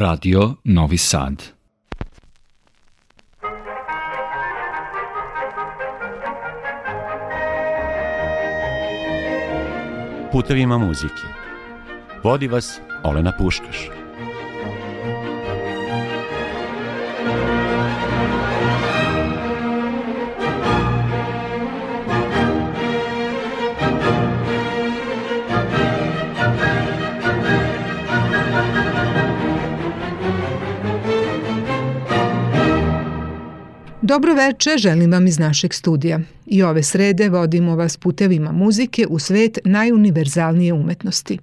Radio Novi Sad. Putevima muzike. Vodi vas Olena Puškaš. Dobro veče, želim vam iz našeg studija. I ove srede vodimo vas putevima muzike u svet najuniverzalnije umetnosti.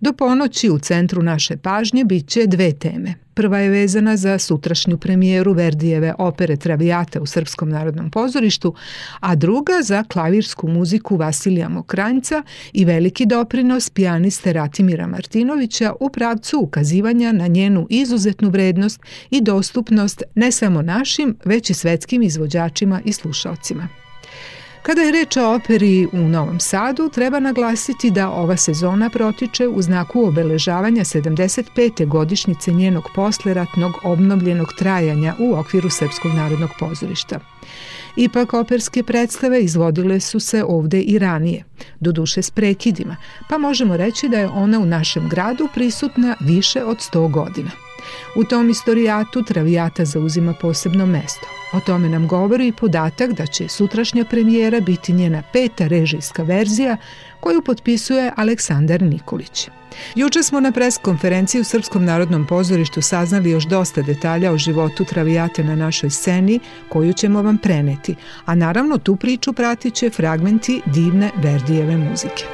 Do ponoći u centru naše pažnje bit će dve teme. Prva je vezana za sutrašnju premijeru Verdijeve opere Travijate u Srpskom narodnom pozorištu, a druga za klavirsku muziku Vasilija Mokranjca i veliki doprinos pijaniste Ratimira Martinovića u pravcu ukazivanja na njenu izuzetnu vrednost i dostupnost ne samo našim, već i svetskim izvođačima i slušalcima. Kada je reč o operi u Novom Sadu, treba naglasiti da ova sezona protiče u znaku obeležavanja 75. godišnjice njenog posleratnog obnovljenog trajanja u okviru Srpskog narodnog pozorišta. Ipak operske predstave izvodile su se ovde i ranije, doduše s prekidima, pa možemo reći da je ona u našem gradu prisutna više od 100 godina. U tom istorijatu Travijata zauzima posebno mesto – O tome nam govori i podatak da će sutrašnja premijera biti njena peta režijska verzija koju potpisuje Aleksandar Nikolić. Juče smo na preskonferenciji u Srpskom narodnom pozorištu saznali još dosta detalja o životu Travijate na našoj sceni koju ćemo vam preneti, a naravno tu priču pratit će fragmenti divne Verdijeve muzike.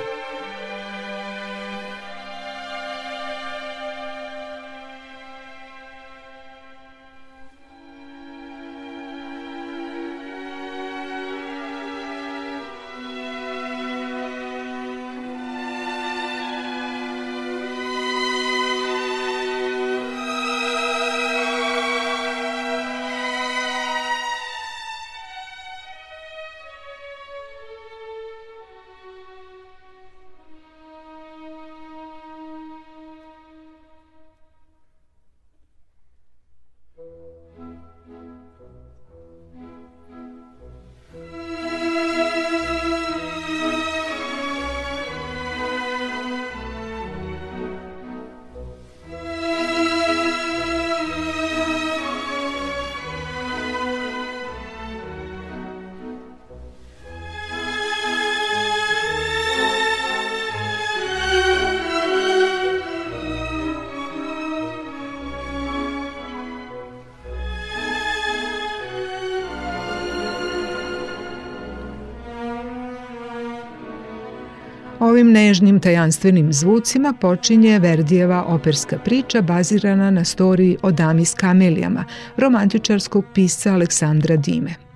svojim nežnim tajanstvenim zvucima počinje Verdijeva operska priča bazirana na storiji o dami s kamelijama, romantičarskog pisca Aleksandra Dime.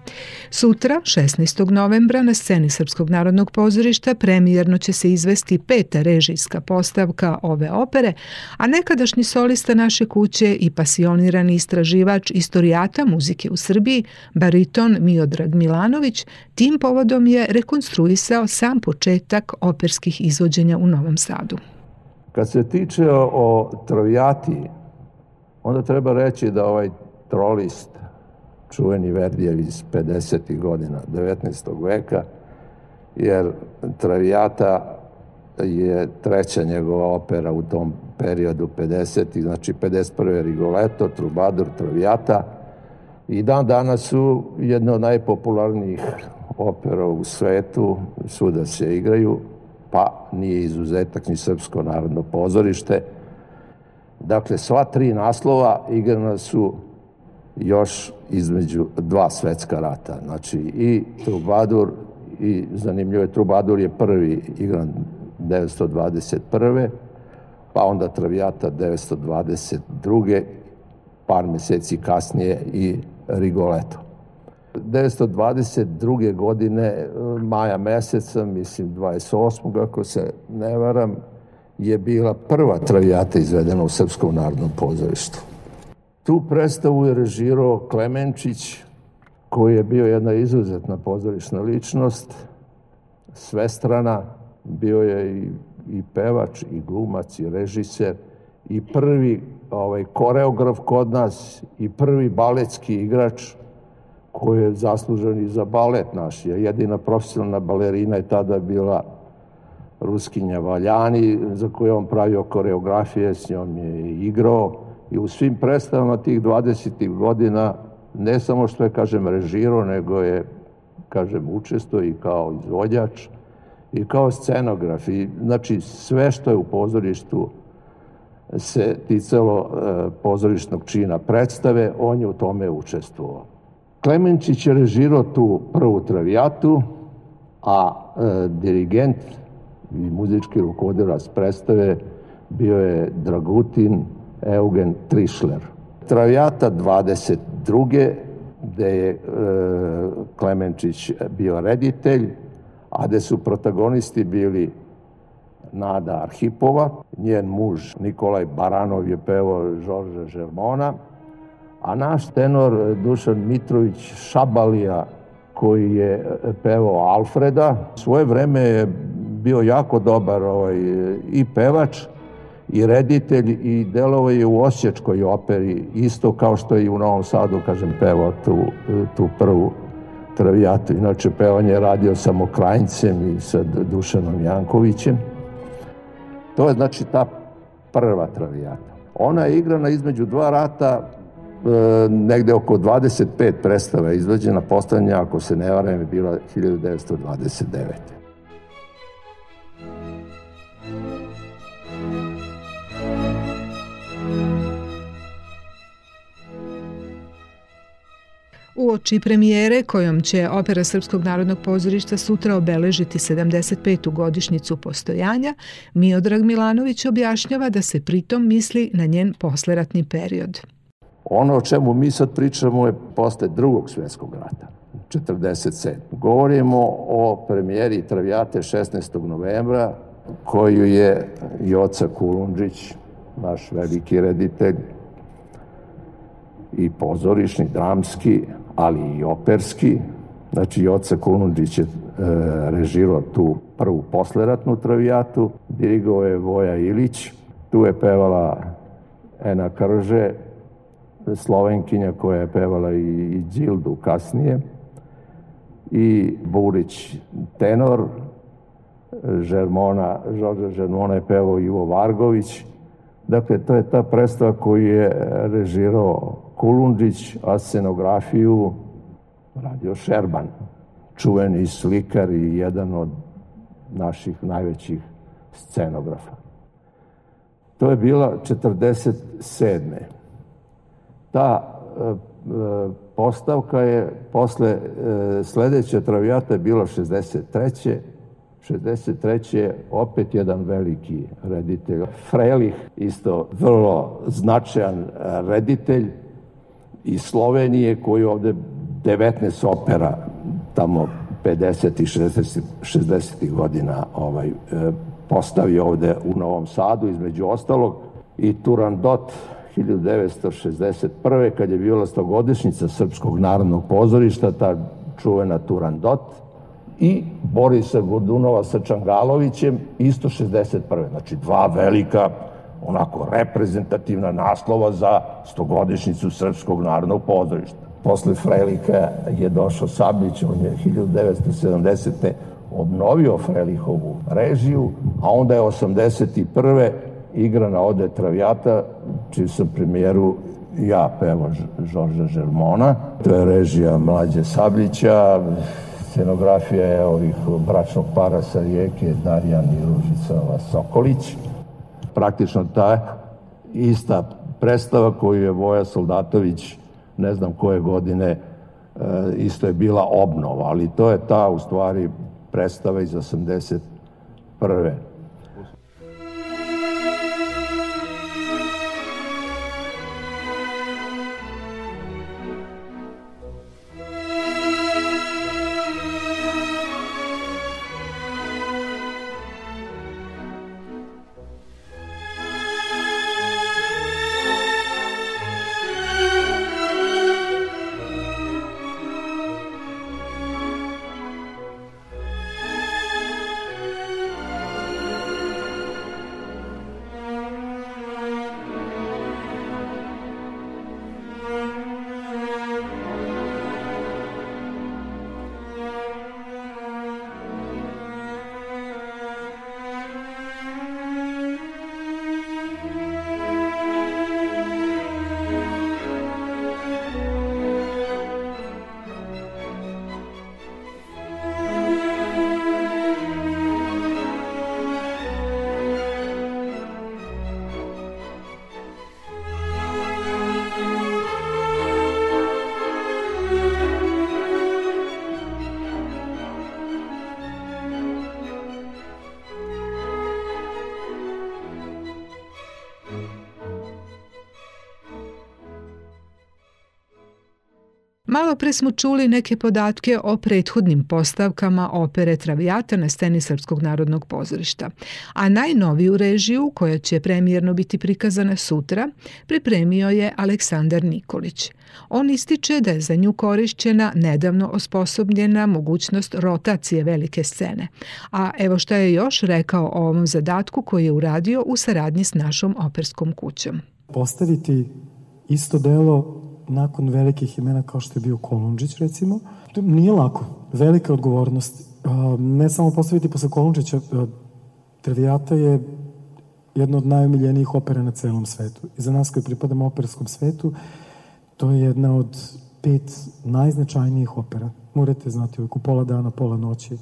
Sutra, 16. novembra, na sceni Srpskog narodnog pozorišta premijerno će se izvesti peta režijska postavka ove opere, a nekadašnji solista naše kuće i pasionirani istraživač istorijata muzike u Srbiji, bariton Miodrag Milanović, tim povodom je rekonstruisao sam početak operskih izvođenja u Novom Sadu. Kad se tiče o, o trojati, onda treba reći da ovaj trolist čuveni Verdijev iz 50. godina 19. veka, jer Travijata je treća njegova opera u tom periodu 50. znači 51. Rigoletto, Trubadur, Travijata i dan danas su jedno od najpopularnijih opera u svetu, svuda se igraju, pa nije izuzetak ni Srpsko narodno pozorište. Dakle, sva tri naslova igrana su još između dva svetska rata. Znači i Trubadur i zanimljivo je Trubadur je prvi igran 921. pa onda Travijata 922. par meseci kasnije i Rigoleto. 1922. godine, e, maja meseca, mislim 28. ako se ne varam, je bila prva travijata izvedena u Srpskom narodnom pozorištu. Tu predstavu je režirao Klemenčić, koji je bio jedna izuzetna pozorišna ličnost, svestrana, bio je i, i pevač, i glumac, i režiser, i prvi ovaj, koreograf kod nas, i prvi baletski igrač, koji je zaslužen i za balet naš. Jedina profesionalna balerina je tada bila Ruskinja Valjani, za koju on pravio koreografije, s njom je igrao i u svim predstavama tih 20. godina ne samo što je, kažem, režirao, nego je, kažem, učestvo i kao izvođač i kao scenograf. I, znači, sve što je u pozorištu se ticalo e, pozorišnog čina predstave, on je u tome učestvovao. Klemenčić je režirao tu prvu travijatu, a e, dirigent i muzički rukovodilac predstave bio je Dragutin Eugen Trišler. Travijata 22. gde je e, Klemenčić bio reditelj, a gde su protagonisti bili Nada Arhipova, njen muž Nikolaj Baranov je pevao Žorža Žermona, a naš tenor Dušan Mitrović Šabalija, koji je pevao Alfreda, svoje vreme je bio jako dobar ovaj, i pevač, i reditelj i delovo je u Osječkoj operi, isto kao što je i u Novom Sadu, kažem, pevao tu, tu prvu travijatu. Inače, pevanje radio sam Okrajncem i sa Dušanom Jankovićem. To je znači ta prva travijata. Ona je igrana između dva rata, e, negde oko 25 predstava je izvođena, postavljanja, ako se ne varam, je bila 1929. U oči premijere kojom će Opera Srpskog narodnog pozorišta sutra obeležiti 75. godišnicu postojanja, Miodrag Milanović objašnjava da se pritom misli na njen posleratni period. Ono o čemu mi sad pričamo je posle drugog svjetskog rata, 47. Govorimo o premijeri Travijate 16. novembra, koju je Joca Kulundžić, naš veliki reditelj, i pozorišni, dramski, ali i operski. Znači, Joca Kunundžić je e, režirao tu prvu posleratnu travijatu, dirigovao je Voja Ilić, tu je pevala Ena Krže, Slovenkinja koja je pevala i, i Đildu kasnije, i Burić tenor, Žermona, Žorđa Žermona je pevao Ivo Vargović, Dakle, to je ta predstava koju je režirao Kulundžić, a scenografiju radio Šerban, čuveni slikar i jedan od naših najvećih scenografa. To je bila 47. Ta e, postavka je posle e, sledeće travijata je bila 63. 63. opet jedan veliki reditelj, Frelih, isto vrlo značajan e, reditelj iz Slovenije koji ovde 19 opera tamo 50. i 60. 60. godina ovaj, e, postavio ovde u Novom Sadu između ostalog i Turandot 1961. kad je bila stogodišnjica Srpskog narodnog pozorišta, ta čuvena Turandot, i Borisa Godunova sa Čangalovićem, isto 61. Znači, dva velika onako reprezentativna naslova za stogodišnicu Srpskog narodnog pozorišta. Posle Frelika je došao Sablić, on je 1970. obnovio Frelihovu režiju, a onda je 81. igra na ode Travijata, čiji sam premijeru ja pevao Žorža Žermona. To je režija Mlađe Sablića, Scenografija je ovih bračnog para sa rijeke, Darijan i Ružica Sokolić. Praktično ta ista predstava koju je Voja Soldatović, ne znam koje godine, e, isto je bila obnova, ali to je ta u stvari predstava iz 81. Malopre smo čuli neke podatke o prethodnim postavkama opere Travijata na sceni Srpskog narodnog pozorišta. A najnoviju režiju, koja će premijerno biti prikazana sutra, pripremio je Aleksandar Nikolić. On ističe da je za nju korišćena nedavno osposobljena mogućnost rotacije velike scene. A evo šta je još rekao o ovom zadatku koji je uradio u saradnji s našom operskom kućom. Postaviti isto delo nakon velikih imena kao što je bio Kolundžić recimo, nije lako, velika odgovornost. Ne samo postaviti posle Kolundžića, Traviata je jedna od najomiljenijih opera na celom svetu. I za nas koji pripadamo operskom svetu, to je jedna od pet najznačajnijih opera. Morate znati uvijek u pola dana, pola noći.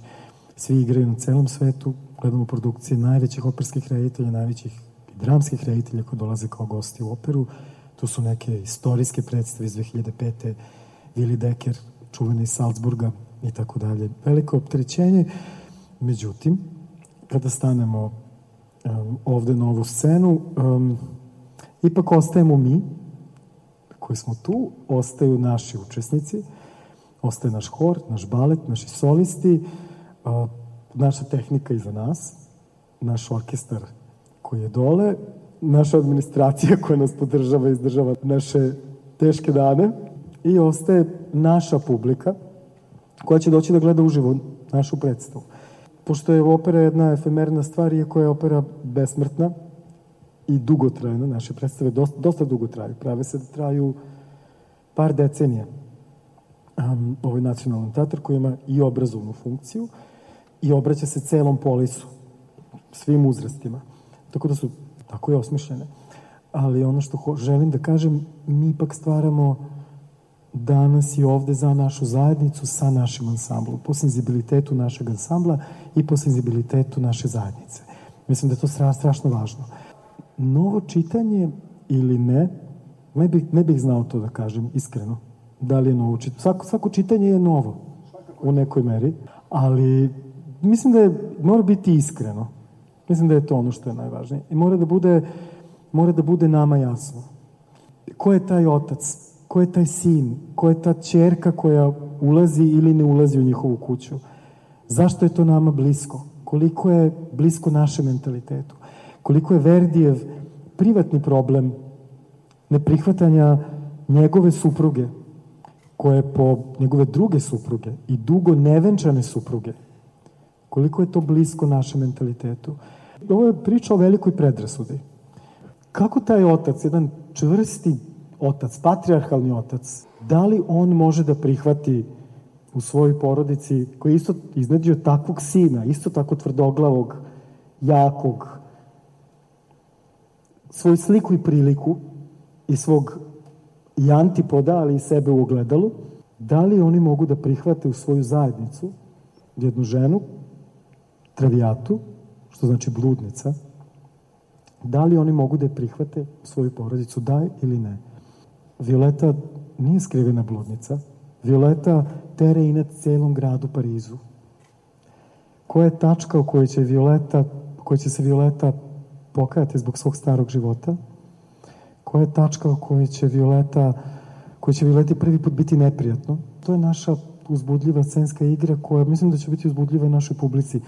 Svi igraju na celom svetu, gledamo produkcije najvećih operskih reditelja, najvećih dramskih reditelja koji dolaze kao gosti u operu. Tu su neke istorijske predstave iz 2005. Vili Decker, čuveni iz Salzburga i tako dalje. Veliko opterećenje. Međutim, kada stanemo um, ovde na ovu scenu, um, ipak ostajemo mi, koji smo tu, ostaju naši učesnici, ostaje naš hor, naš balet, naši solisti, uh, naša tehnika iza nas, naš orkestar koji je dole, naša administracija koja nas podržava i izdržava naše teške dane i ostaje naša publika koja će doći da gleda uživo našu predstavu. Pošto je opera jedna efemerna stvar, iako je opera besmrtna i dugotrajna, naše predstave dosta, dosta dugo traju, prave se da traju par decenija. Um, ovaj nacionalni teatar koji ima i obrazovnu funkciju i obraća se celom polisu, svim uzrastima. Tako da su tako je osmišljene. Ali ono što želim da kažem, mi ipak stvaramo danas i ovde za našu zajednicu sa našim ansamblom, po senzibilitetu našeg ansambla i po senzibilitetu naše zajednice. Mislim da je to strašno važno. Novo čitanje ili ne, ne bih, ne bih znao to da kažem, iskreno. Da li je novo čitanje? Svako, svako čitanje je novo u nekoj meri, ali mislim da je, mora biti iskreno. Mislim da je to ono što je najvažnije. I mora da bude, mora da bude nama jasno. Ko je taj otac? Ko je taj sin? Ko je ta čerka koja ulazi ili ne ulazi u njihovu kuću? Zašto je to nama blisko? Koliko je blisko našem mentalitetu? Koliko je Verdijev privatni problem neprihvatanja njegove supruge, koje po njegove druge supruge i dugo nevenčane supruge, koliko je to blisko našem mentalitetu? Ovo je priča o velikoj predrasudi. Kako taj otac, jedan čvrsti otac, patriarhalni otac, da li on može da prihvati u svojoj porodici, koji je isto iznadio takvog sina, isto tako tvrdoglavog, jakog, svoju sliku i priliku i svog i antipoda, ali i sebe u ogledalu, da li oni mogu da prihvate u svoju zajednicu jednu ženu, travijatu, što znači bludnica, da li oni mogu da je prihvate svoju porodicu, da ili ne. Violeta nije skrivena bludnica. Violeta tere inat celom gradu Parizu. Koja je tačka u kojoj će, Violeta, kojoj će se Violeta pokajati zbog svog starog života? Koja je tačka u kojoj će Violeta, koji će Violeti prvi put biti neprijatno? To je naša uzbudljiva scenska igra koja mislim da će biti uzbudljiva našoj publici.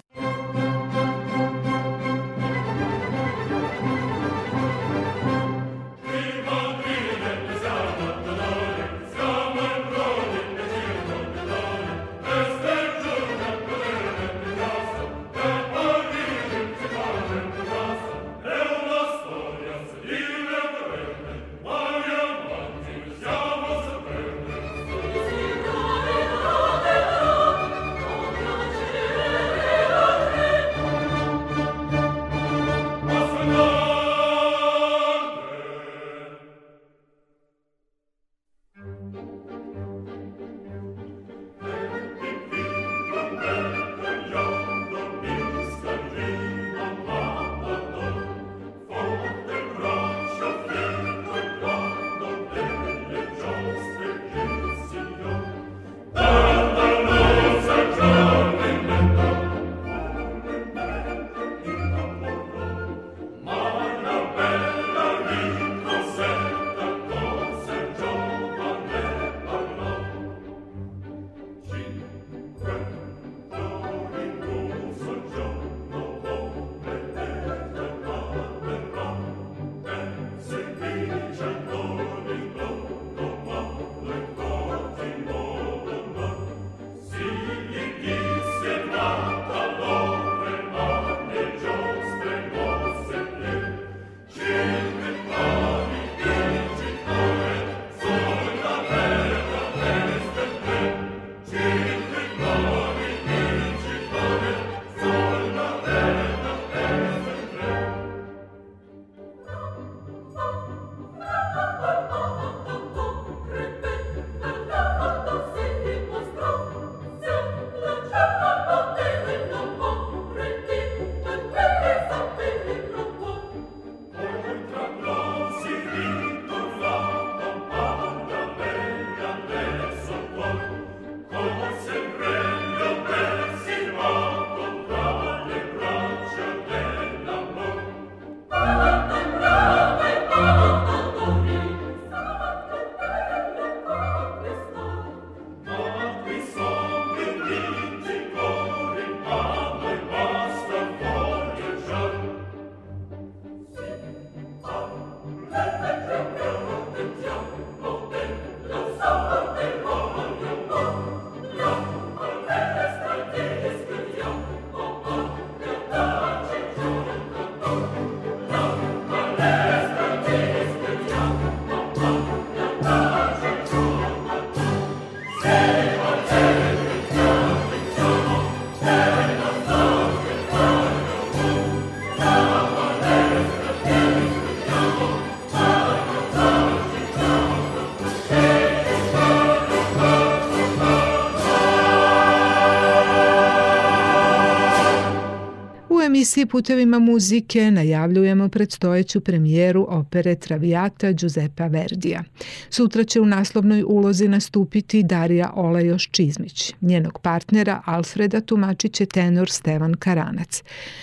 emisiji Putevima muzike najavljujemo predstojeću premijeru opere Travijata Đuzepa Verdija. Sutra će u naslovnoj ulozi nastupiti Darija Olajoš Čizmić. Njenog partnera Alfreda tumačit će tenor Stevan Karanac.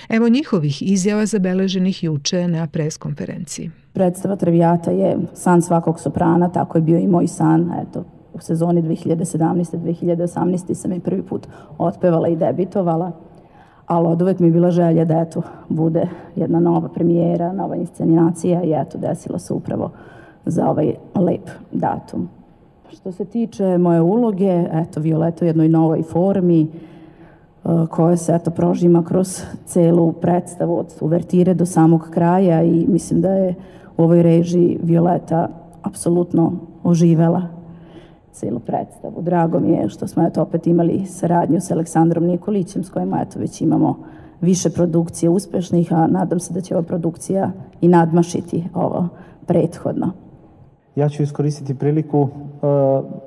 Evo njihovih izjava zabeleženih juče na preskonferenciji. Predstava Travijata je san svakog soprana, tako je bio i moj san, eto, u sezoni 2017-2018 sam i prvi put otpevala i debitovala ali od uvek mi je bila želja da eto, bude jedna nova premijera, nova inscenacija i eto, desilo se upravo za ovaj lep datum. Što se tiče moje uloge, eto, Violeta u jednoj novoj formi, e, koja se eto prožima kroz celu predstavu od uvertire do samog kraja i mislim da je u ovoj režiji Violeta apsolutno oživela celu predstavu. Drago mi je što smo eto opet imali saradnju sa Aleksandrom Nikolićem s kojima eto već imamo više produkcije uspešnih, a nadam se da će ova produkcija i nadmašiti ovo prethodno. Ja ću iskoristiti priliku, e,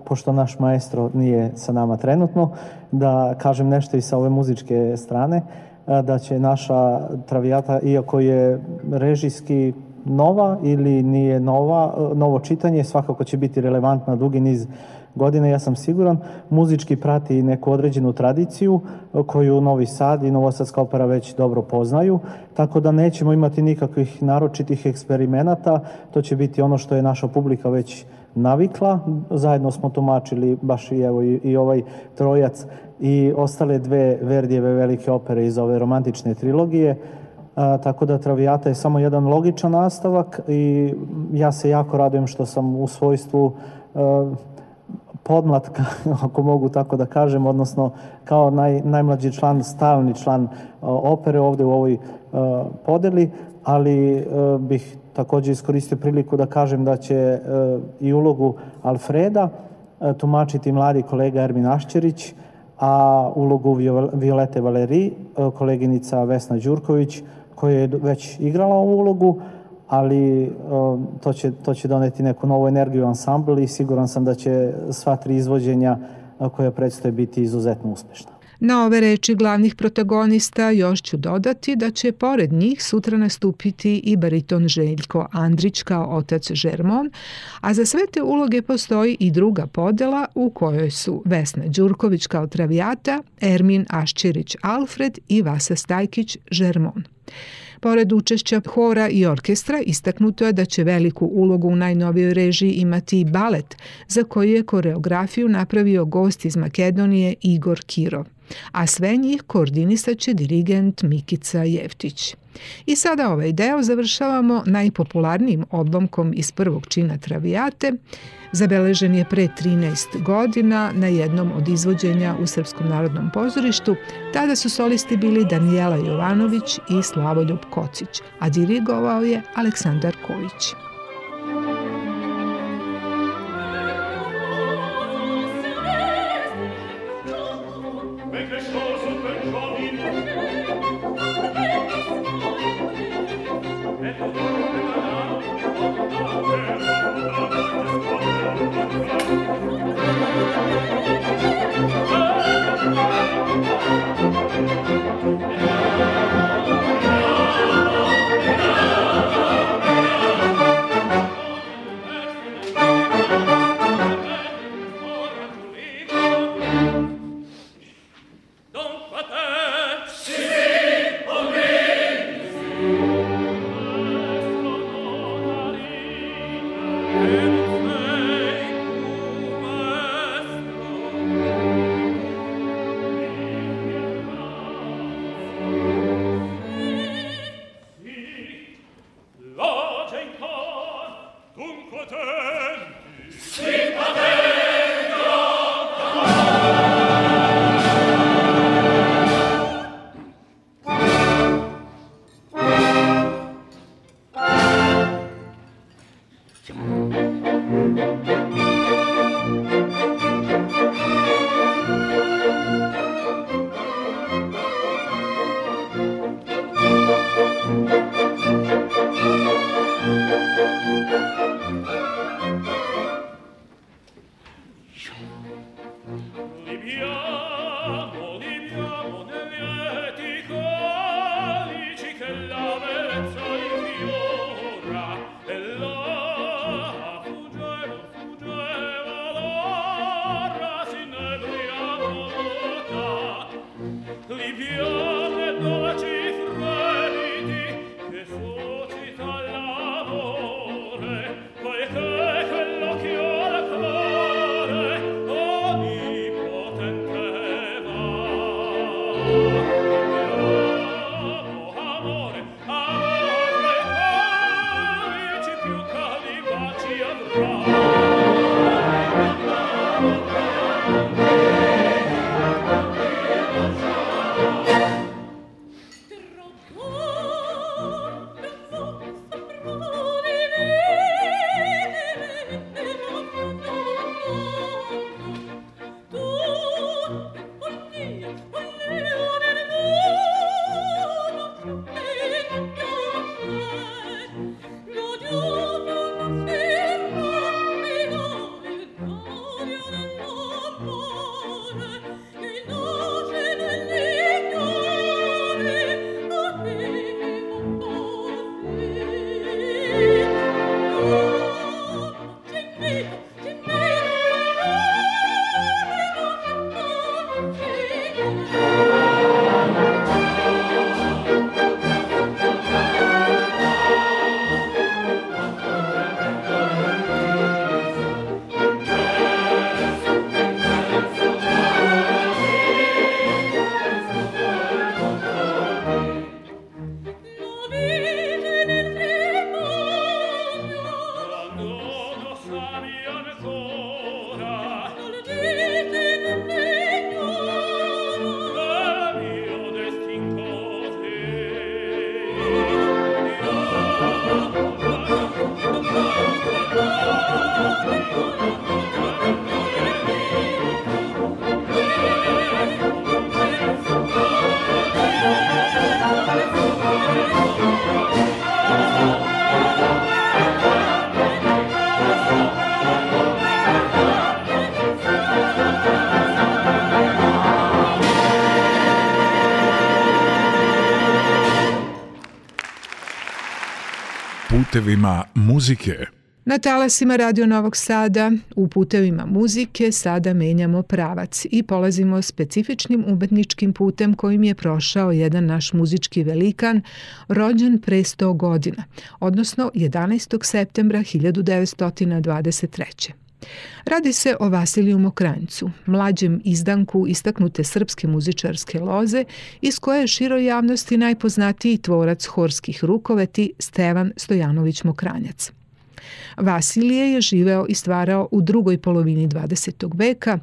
pošto naš maestro nije sa nama trenutno, da kažem nešto i sa ove muzičke strane, e, da će naša travijata, iako je režijski nova ili nije nova, e, novo čitanje svakako će biti relevantna dugi niz godina, ja sam siguran. Muzički prati neku određenu tradiciju e, koju Novi Sad i Novosadska opera već dobro poznaju, tako da nećemo imati nikakvih naročitih eksperimenata, to će biti ono što je naša publika već navikla. Zajedno smo tumačili baš i, evo, i, i ovaj trojac i ostale dve Verdijeve velike opere iz ove romantične trilogije, A, tako da Travijata je samo jedan logičan nastavak i ja se jako radujem što sam u svojstvu a, e, podmlatka, ako mogu tako da kažem, odnosno kao naj, najmlađi član, stalni član e, opere ovde u ovoj a, e, podeli, ali bih takođe iskoristio priliku da kažem da će i ulogu Alfreda tumačiti mladi kolega Ermin Ašćerić, a ulogu Violete Valeri, koleginica Vesna Đurković, koja je već igrala ovu ulogu, ali e, to, će, to će doneti neku novu energiju ansambl i siguran sam da će sva tri izvođenja e, koja predstoje biti izuzetno uspešna. Na ove reči glavnih protagonista još ću dodati da će pored njih sutra nastupiti i bariton Željko Andrić kao otac Žermon, a za sve te uloge postoji i druga podela u kojoj su Vesna Đurković kao travijata, Ermin Aščirić Alfred i Vasa Stajkić Žermon. Pored učešća hora i orkestra, istaknuto je da će veliku ulogu u najnovijoj režiji imati i balet, za koji je koreografiju napravio gost iz Makedonije Igor Kirov a sve njih koordinisat će dirigent Mikica Jevtić. I sada ovaj deo završavamo najpopularnijim odlomkom iz prvog čina Travijate. Zabeležen je pre 13 godina na jednom od izvođenja u Srpskom narodnom pozorištu. Tada su solisti bili Danijela Jovanović i Slavoljub Kocić, a dirigovao je Aleksandar Kojić. Thank you. putevima muzike. Na talasima Radio Novog Sada u putevima muzike sada menjamo pravac i polazimo specifičnim umetničkim putem kojim je prošao jedan naš muzički velikan rođen pre 100 godina, odnosno 11. septembra 1923. Radi se o Vasiliju Mokranjcu, mlađem izdanku istaknute srpske muzičarske loze, iz koje je široj javnosti najpoznatiji tvorac horskih rukoveti Stevan Stojanović Mokranjac. Vasilije je živeo i stvarao u drugoj polovini 20. veka,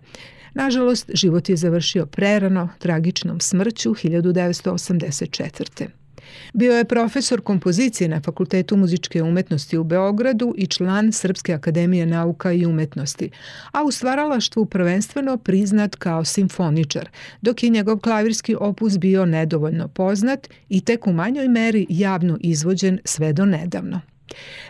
Nažalost, život je završio prerano, tragičnom smrću 1984. Bio je profesor kompozicije na Fakultetu muzičke umetnosti u Beogradu i član Srpske akademije nauka i umetnosti, a u stvaralaštvu prvenstveno priznat kao simfoničar, dok je njegov klavirski opus bio nedovoljno poznat i tek u manjoj meri javno izvođen sve do nedavno.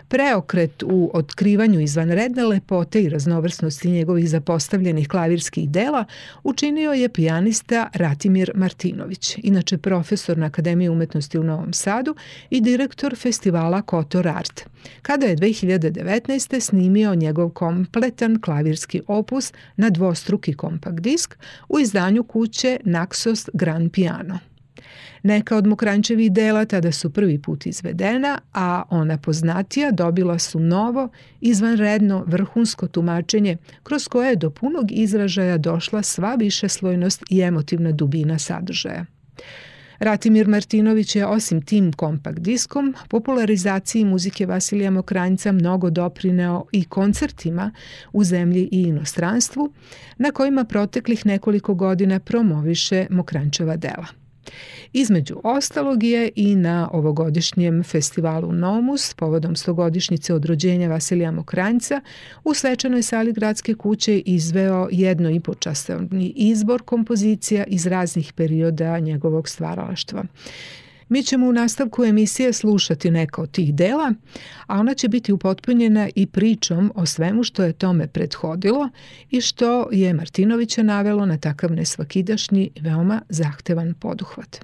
Preokret u otkrivanju izvanredne lepote i raznovrsnosti njegovih zapostavljenih klavirskih dela učinio je pijanista Ratimir Martinović, inače profesor na Akademiji umetnosti u Novom Sadu i direktor festivala Kotor Art, kada je 2019. snimio njegov kompletan klavirski opus na dvostruki kompakt disk u izdanju kuće Naxos Grand Piano. Neka od Mokrančevih dela tada su prvi put izvedena, a ona poznatija dobila su novo, izvanredno vrhunsko tumačenje, kroz koje je do punog izražaja došla sva višeslojnost i emotivna dubina sadržaja. Ratimir Martinović je osim tim kompakt diskom popularizaciji muzike Vasilija Mokranjca mnogo doprineo i koncertima u zemlji i inostranstvu na kojima proteklih nekoliko godina promoviše Mokrančeva dela. Između ostalog je i na ovogodišnjem festivalu Nomus povodom stogodišnjice od rođenja Vasilija Mokranjca u svečanoj sali gradske kuće izveo jedno i počastavni izbor kompozicija iz raznih perioda njegovog stvaralaštva. Mi ćemo u nastavku emisije slušati neka od tih dela, a ona će biti upotpunjena i pričom o svemu što je tome prethodilo i što je Martinovića navelo na takav nesvakidašnji, veoma zahtevan poduhvat.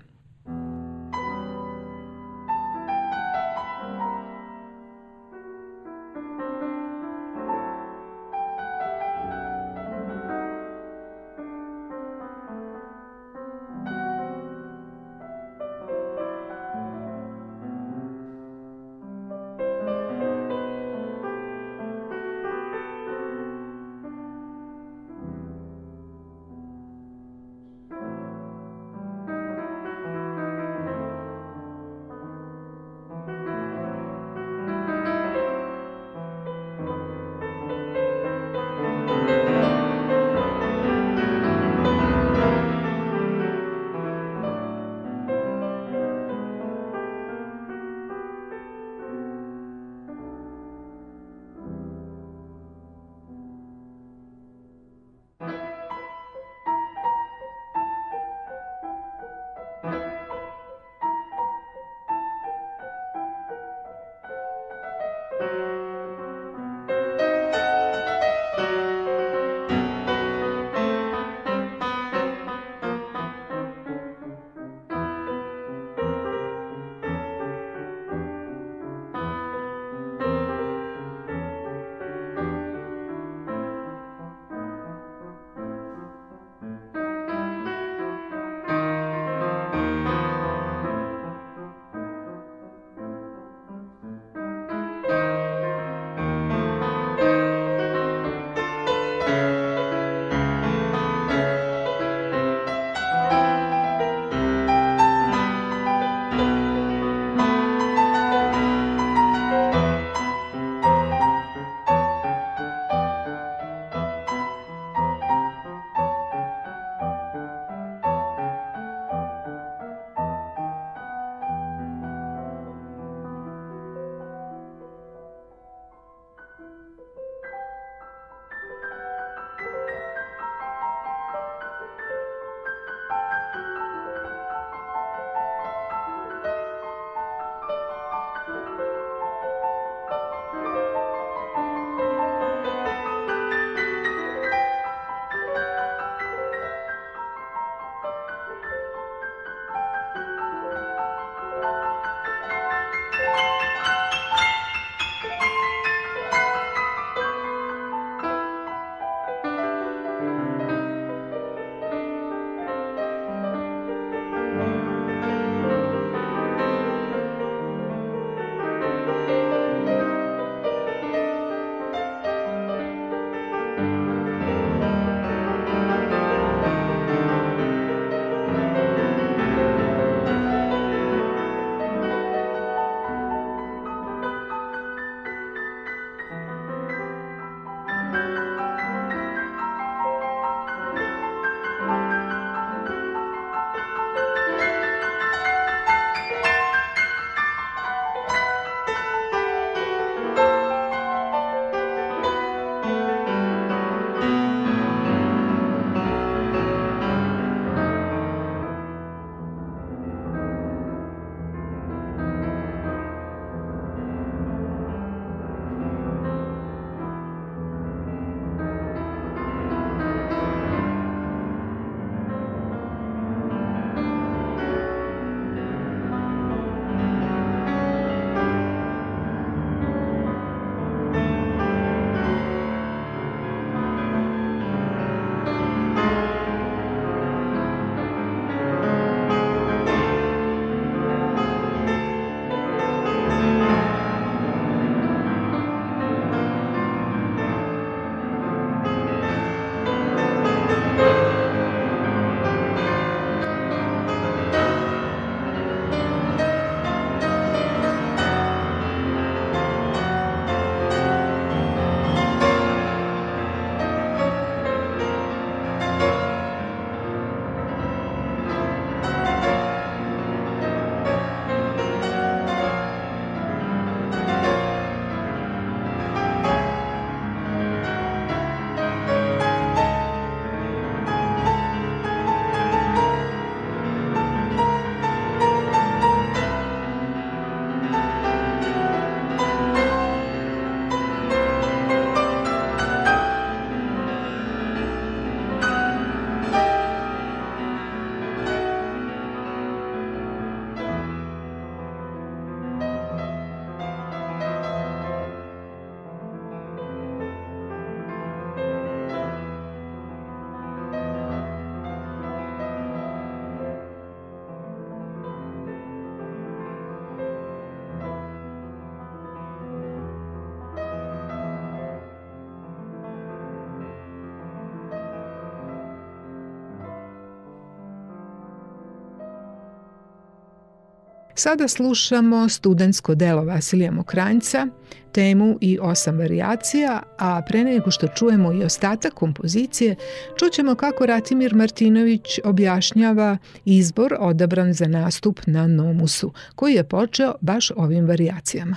Sada slušamo studentsko delo Vasilija Mokranjca, temu i osam variacija, a pre nego što čujemo i ostatak kompozicije, čućemo kako Ratimir Martinović objašnjava izbor odabran za nastup na Nomusu, koji je počeo baš ovim varijacijama.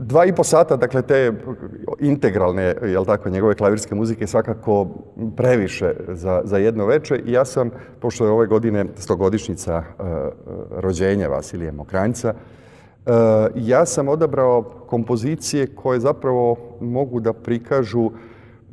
Dva i po sata, dakle, te integralne, jel tako, njegove klavirske muzike svakako previše za, za jedno veče. I ja sam, pošto je ove godine stogodišnjica uh, rođenja Vasilije Mokranjca, uh, ja sam odabrao kompozicije koje zapravo mogu da prikažu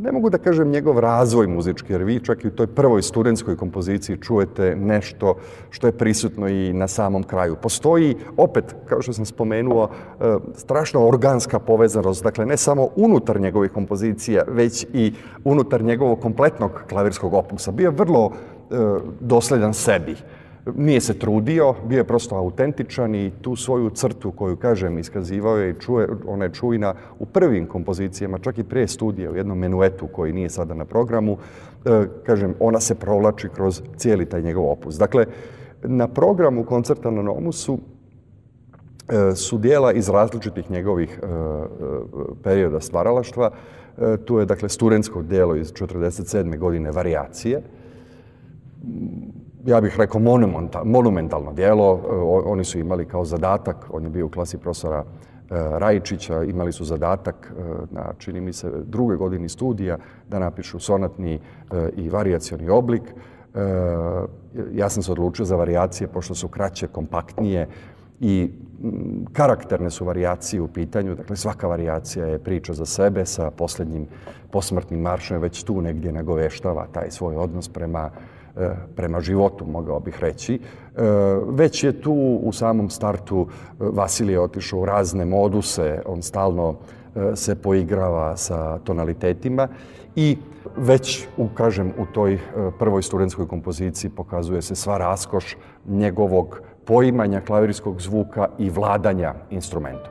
ne mogu da kažem njegov razvoj muzički, jer vi čak i u toj prvoj studentskoj kompoziciji čujete nešto što je prisutno i na samom kraju. Postoji, opet, kao što sam spomenuo, e, strašno organska povezanost, dakle ne samo unutar njegovih kompozicija, već i unutar njegovog kompletnog klavirskog opusa. Bio je vrlo e, dosledan sebi. Nije se trudio, bio je prosto autentičan i tu svoju crtu koju, kažem, iskazivao je i čuje, ona je čujna u prvim kompozicijama, čak i pre studija u jednom menuetu koji nije sada na programu, e, kažem, ona se provlači kroz cijeli taj njegov opus. Dakle, na programu koncerta na Nomusu e, su dijela iz različitih njegovih e, perioda stvaralaštva. Tu je, dakle, studentsko dijelo iz 47. godine Variacije, ja bih rekao, monumentalno dijelo. E, oni su imali kao zadatak, on je bio u klasi profesora e, Rajičića, imali su zadatak e, na, čini mi se, druge godini studija da napišu sonatni i variacioni oblik. Ja sam se odlučio za variacije, pošto su kraće, kompaktnije i karakterne su varijacije u pitanju, dakle svaka varijacija je priča za sebe sa posljednjim posmrtnim maršom, već tu negdje nagoveštava taj svoj odnos prema E, prema životu, mogao bih reći. E, već je tu u samom startu e, Vasilije otišao u razne moduse, on stalno se poigrava sa tonalitetima i već, ukažem, u toj prvoj studentskoj kompoziciji pokazuje se sva raskoš njegovog poimanja klavirskog zvuka i vladanja instrumentom.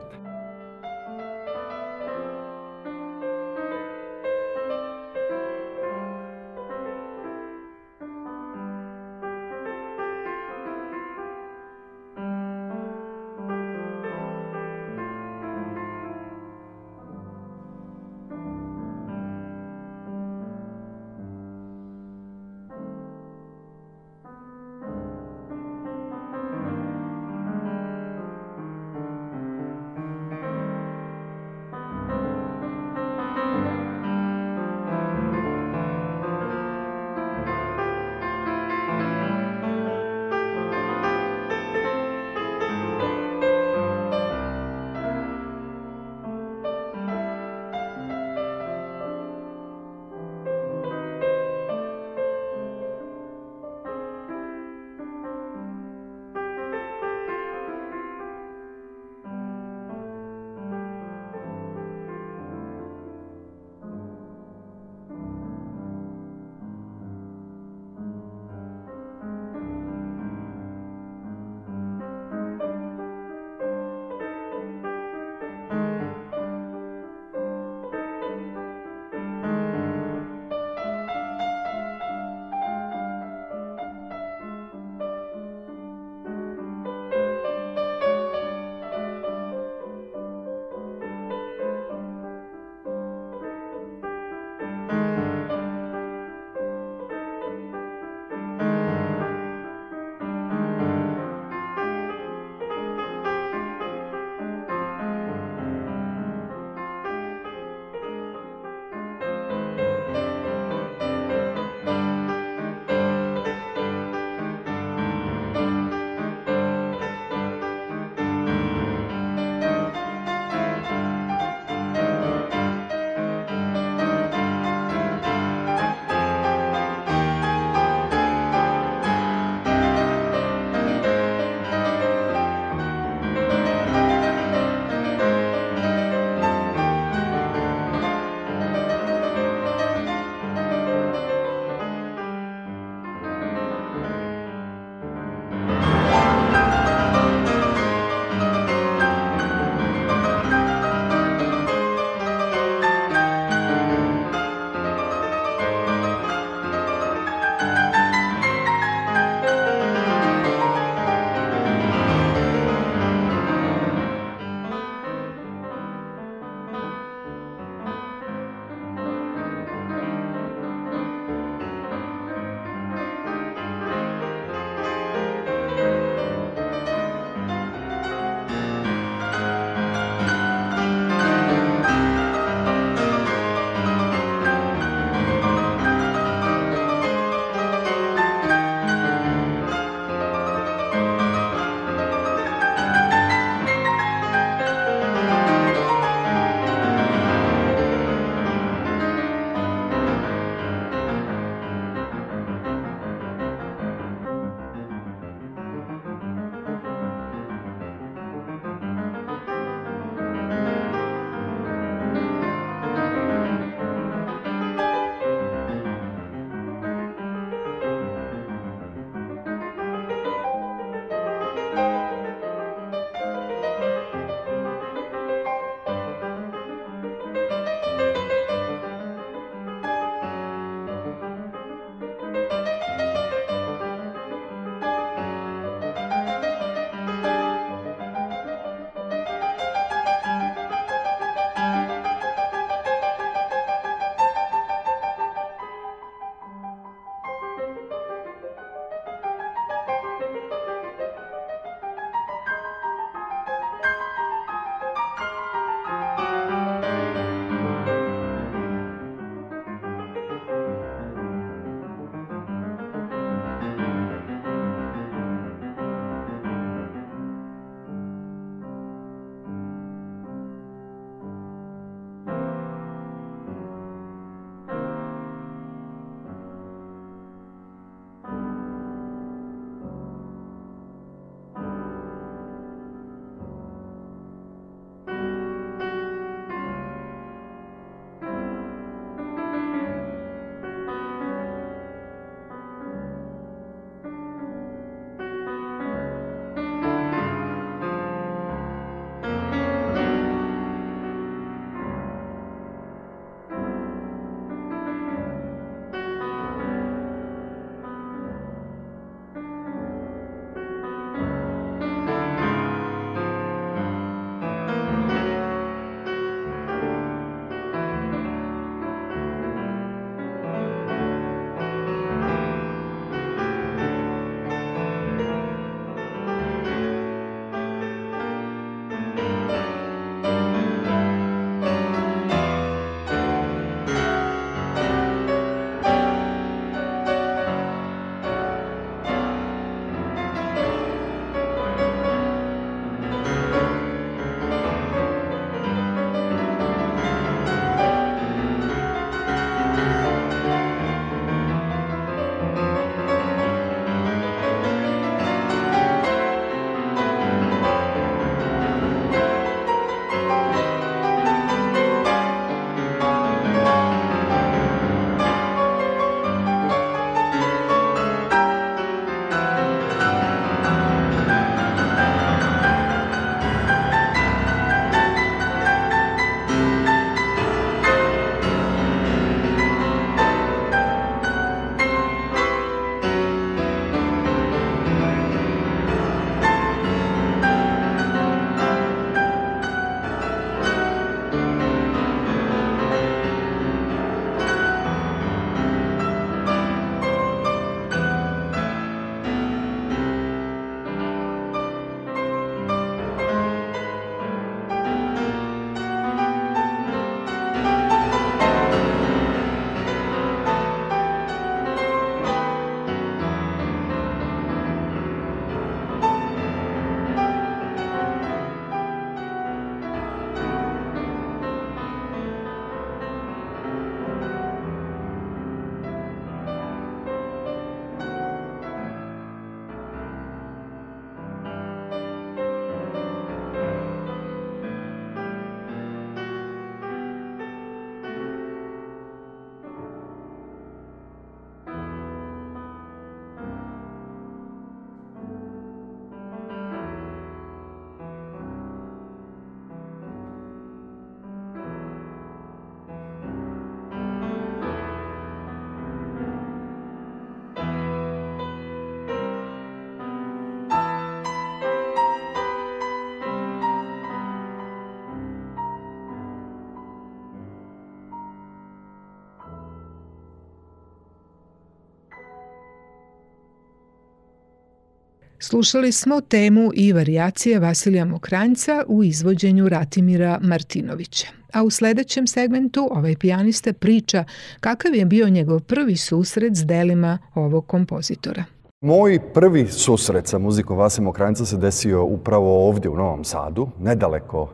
Slušali smo temu i variacije Vasilija Mokranjca u izvođenju Ratimira Martinovića. A u sledećem segmentu ovaj pijanista priča kakav je bio njegov prvi susret s delima ovog kompozitora. Moj prvi susret sa muzikom Vase Mokranjca se desio upravo ovdje u Novom Sadu, nedaleko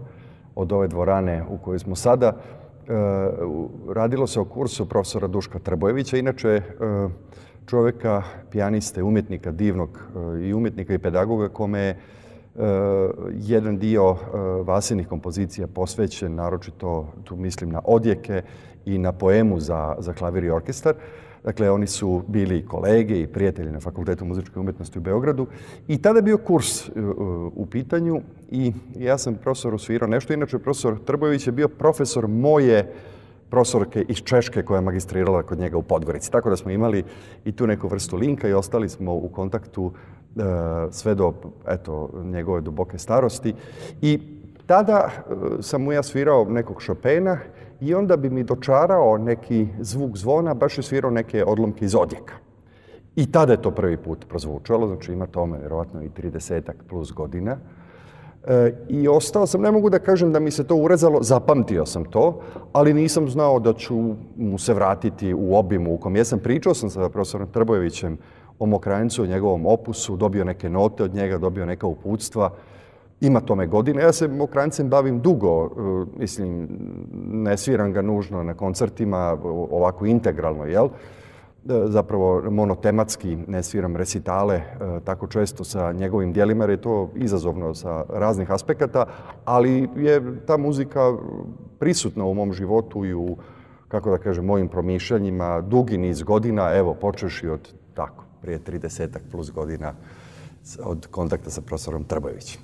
od ove dvorane u kojoj smo sada. E, radilo se o kursu profesora Duška Trbojevića. Inače, e, čoveka, pijaniste, umetnika, divnog e, i umetnika i pedagoga kome je e, jedan dio e, Vasinih kompozicija posvećen, naročito tu mislim na odjeke i na poemu za, za klavir i orkestar. Dakle, oni su bili i kolege i prijatelji na Fakultetu muzičke umetnosti u Beogradu. I tada je bio kurs u pitanju i ja sam profesoru svirao nešto. Inače, profesor Trbojević je bio profesor moje uh, profesorke iz Češke koja je magistrirala kod njega u Podgorici. Tako da smo imali i tu neku vrstu linka i ostali smo u kontaktu e, sve do eto, njegove duboke starosti. I tada e, sam mu ja svirao nekog Chopina i onda bi mi dočarao neki zvuk zvona, baš je svirao neke odlomke iz odjeka. I tada je to prvi put prozvučalo, znači ima tome verovatno i 30 plus godina. E, I ostao sam, ne mogu da kažem da mi se to urezalo, zapamtio sam to, ali nisam znao da ću mu se vratiti u obimu u kom jesam. Pričao sam sa profesorom Trbojevićem o Mokranjcu, o njegovom opusu, dobio neke note od njega, dobio neka uputstva. Ima tome godine. Ja se Mokrancem bavim dugo, e, mislim, ne sviram ga nužno na koncertima, ovako integralno, jel? E, zapravo monotematski ne sviram recitale e, tako često sa njegovim dijelima, jer je to izazovno sa raznih aspekata, ali je ta muzika prisutna u mom životu i u, kako da kažem, mojim promišljanjima dugi niz godina, evo, počeši od tako, prije 30 plus godina od kontakta sa profesorom Trbojevićem.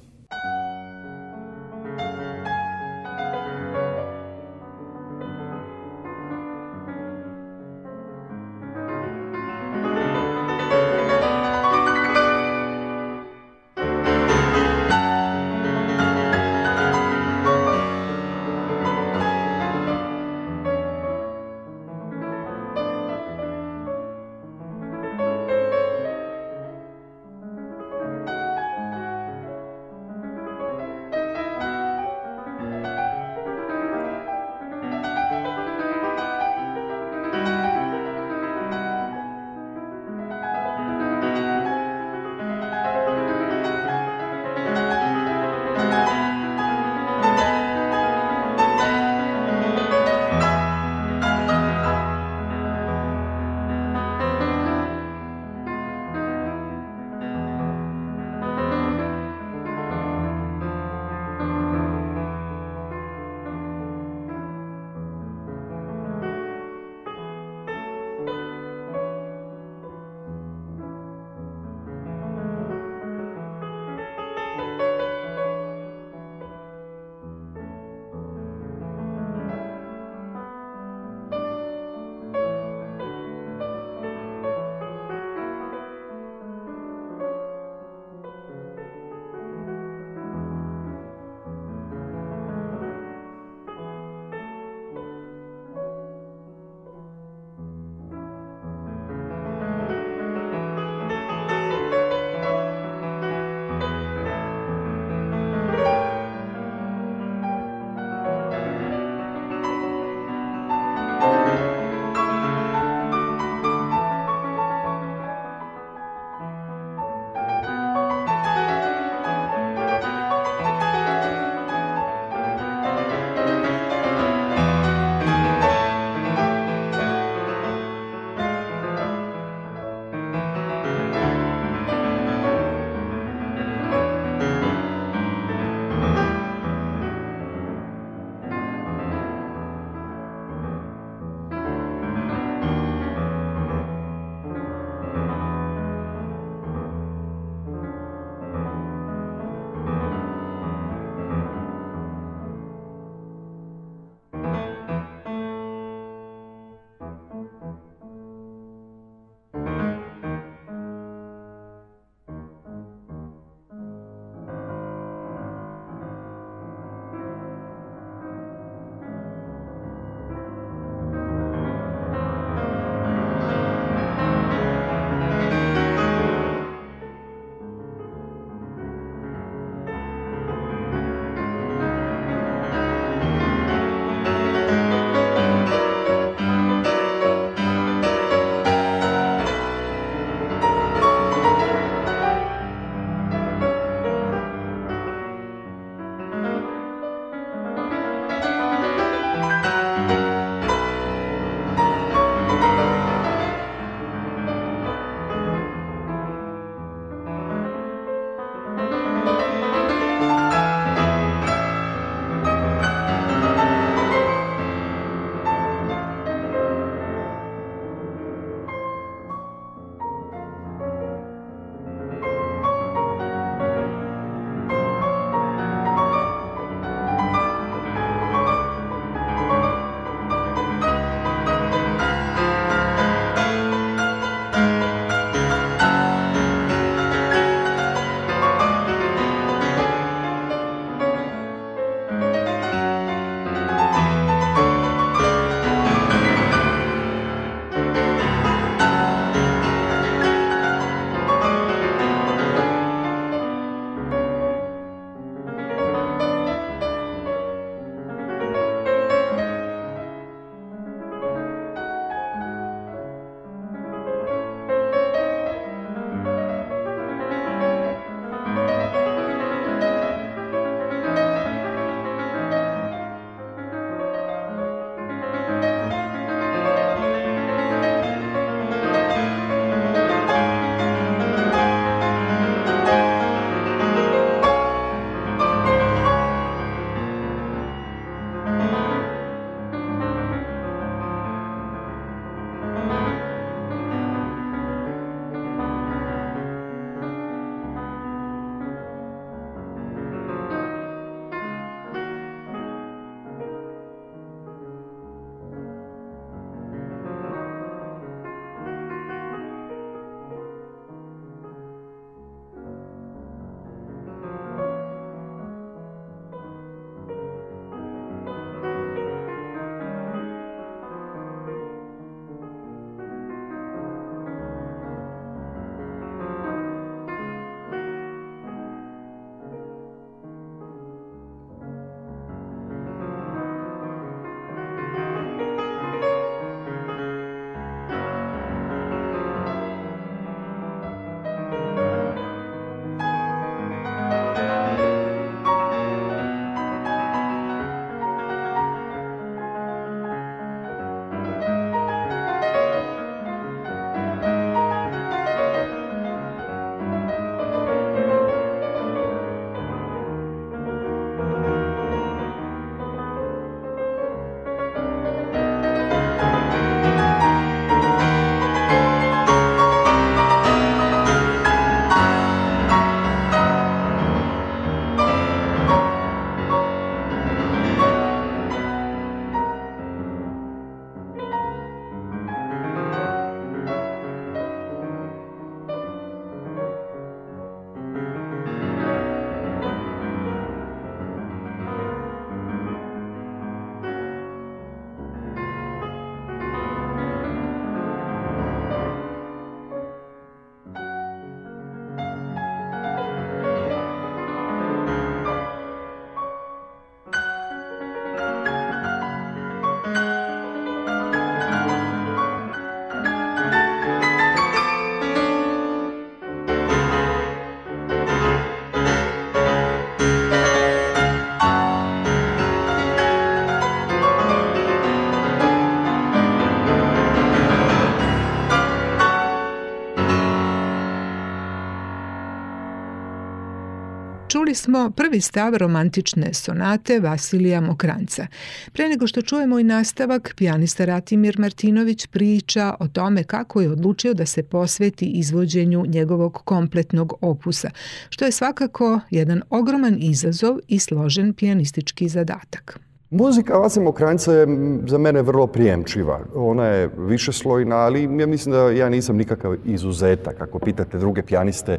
smo prvi stav romantične sonate Vasilija Mokranca. Pre nego što čujemo i nastavak, pijanista Ratimir Martinović priča o tome kako je odlučio da se posveti izvođenju njegovog kompletnog opusa, što je svakako jedan ogroman izazov i složen pijanistički zadatak. Muzika Vace Mokranjca je za mene vrlo prijemčiva. Ona je višeslojna, ali ja mislim da ja nisam nikakav izuzetak. Ako pitate druge pijaniste,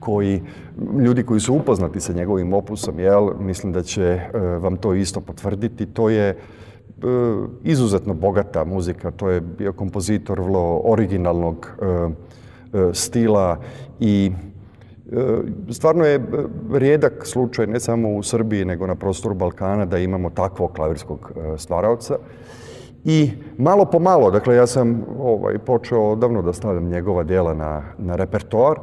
koji, ljudi koji su upoznati sa njegovim opusom, jel, mislim da će e, vam to isto potvrditi, to je e, izuzetno bogata muzika, to je bio kompozitor vrlo originalnog e, stila i Stvarno je rijedak slučaj, ne samo u Srbiji, nego na prostoru Balkana, da imamo takvog klavirskog stvaraoca. I malo po malo, dakle ja sam ovaj, počeo odavno da stavljam njegova djela na, na repertoar,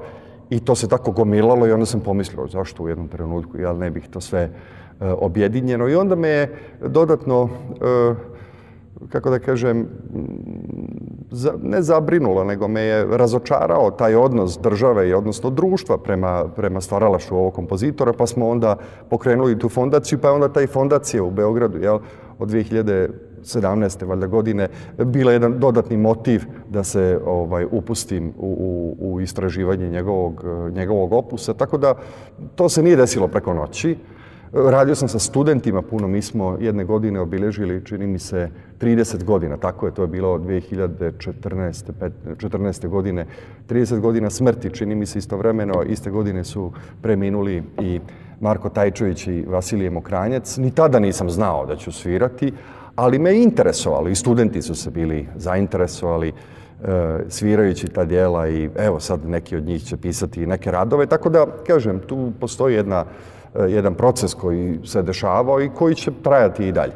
I to se tako gomilalo i onda sam pomislio zašto u jednom trenutku, ja ne bih to sve e, objedinjeno. I onda me je dodatno, e, kako da kažem, ne zabrinula, nego me je razočarao taj odnos države i odnosno društva prema, prema stvaralaštvu ovog kompozitora, pa smo onda pokrenuli tu fondaciju, pa je onda taj fondacija u Beogradu, jel, od 2000 17. valjda godine bila jedan dodatni motiv da se ovaj upustim u, u, u istraživanje njegovog, njegovog opusa, tako da to se nije desilo preko noći. Radio sam sa studentima puno, mi smo jedne godine obilježili, čini mi se, 30 godina, tako je, to je bilo 2014. 14. godine, 30 godina smrti, čini mi se istovremeno, iste godine su preminuli i Marko Tajčović i Vasilije Mokranjac. Ni tada nisam znao da ću svirati, ali me interesovalo i studenti su se bili zainteresovali e, svirajući ta dijela i evo sad neki od njih će pisati neke radove, tako da kažem, tu postoji jedna, e, jedan proces koji se dešavao i koji će trajati i dalje.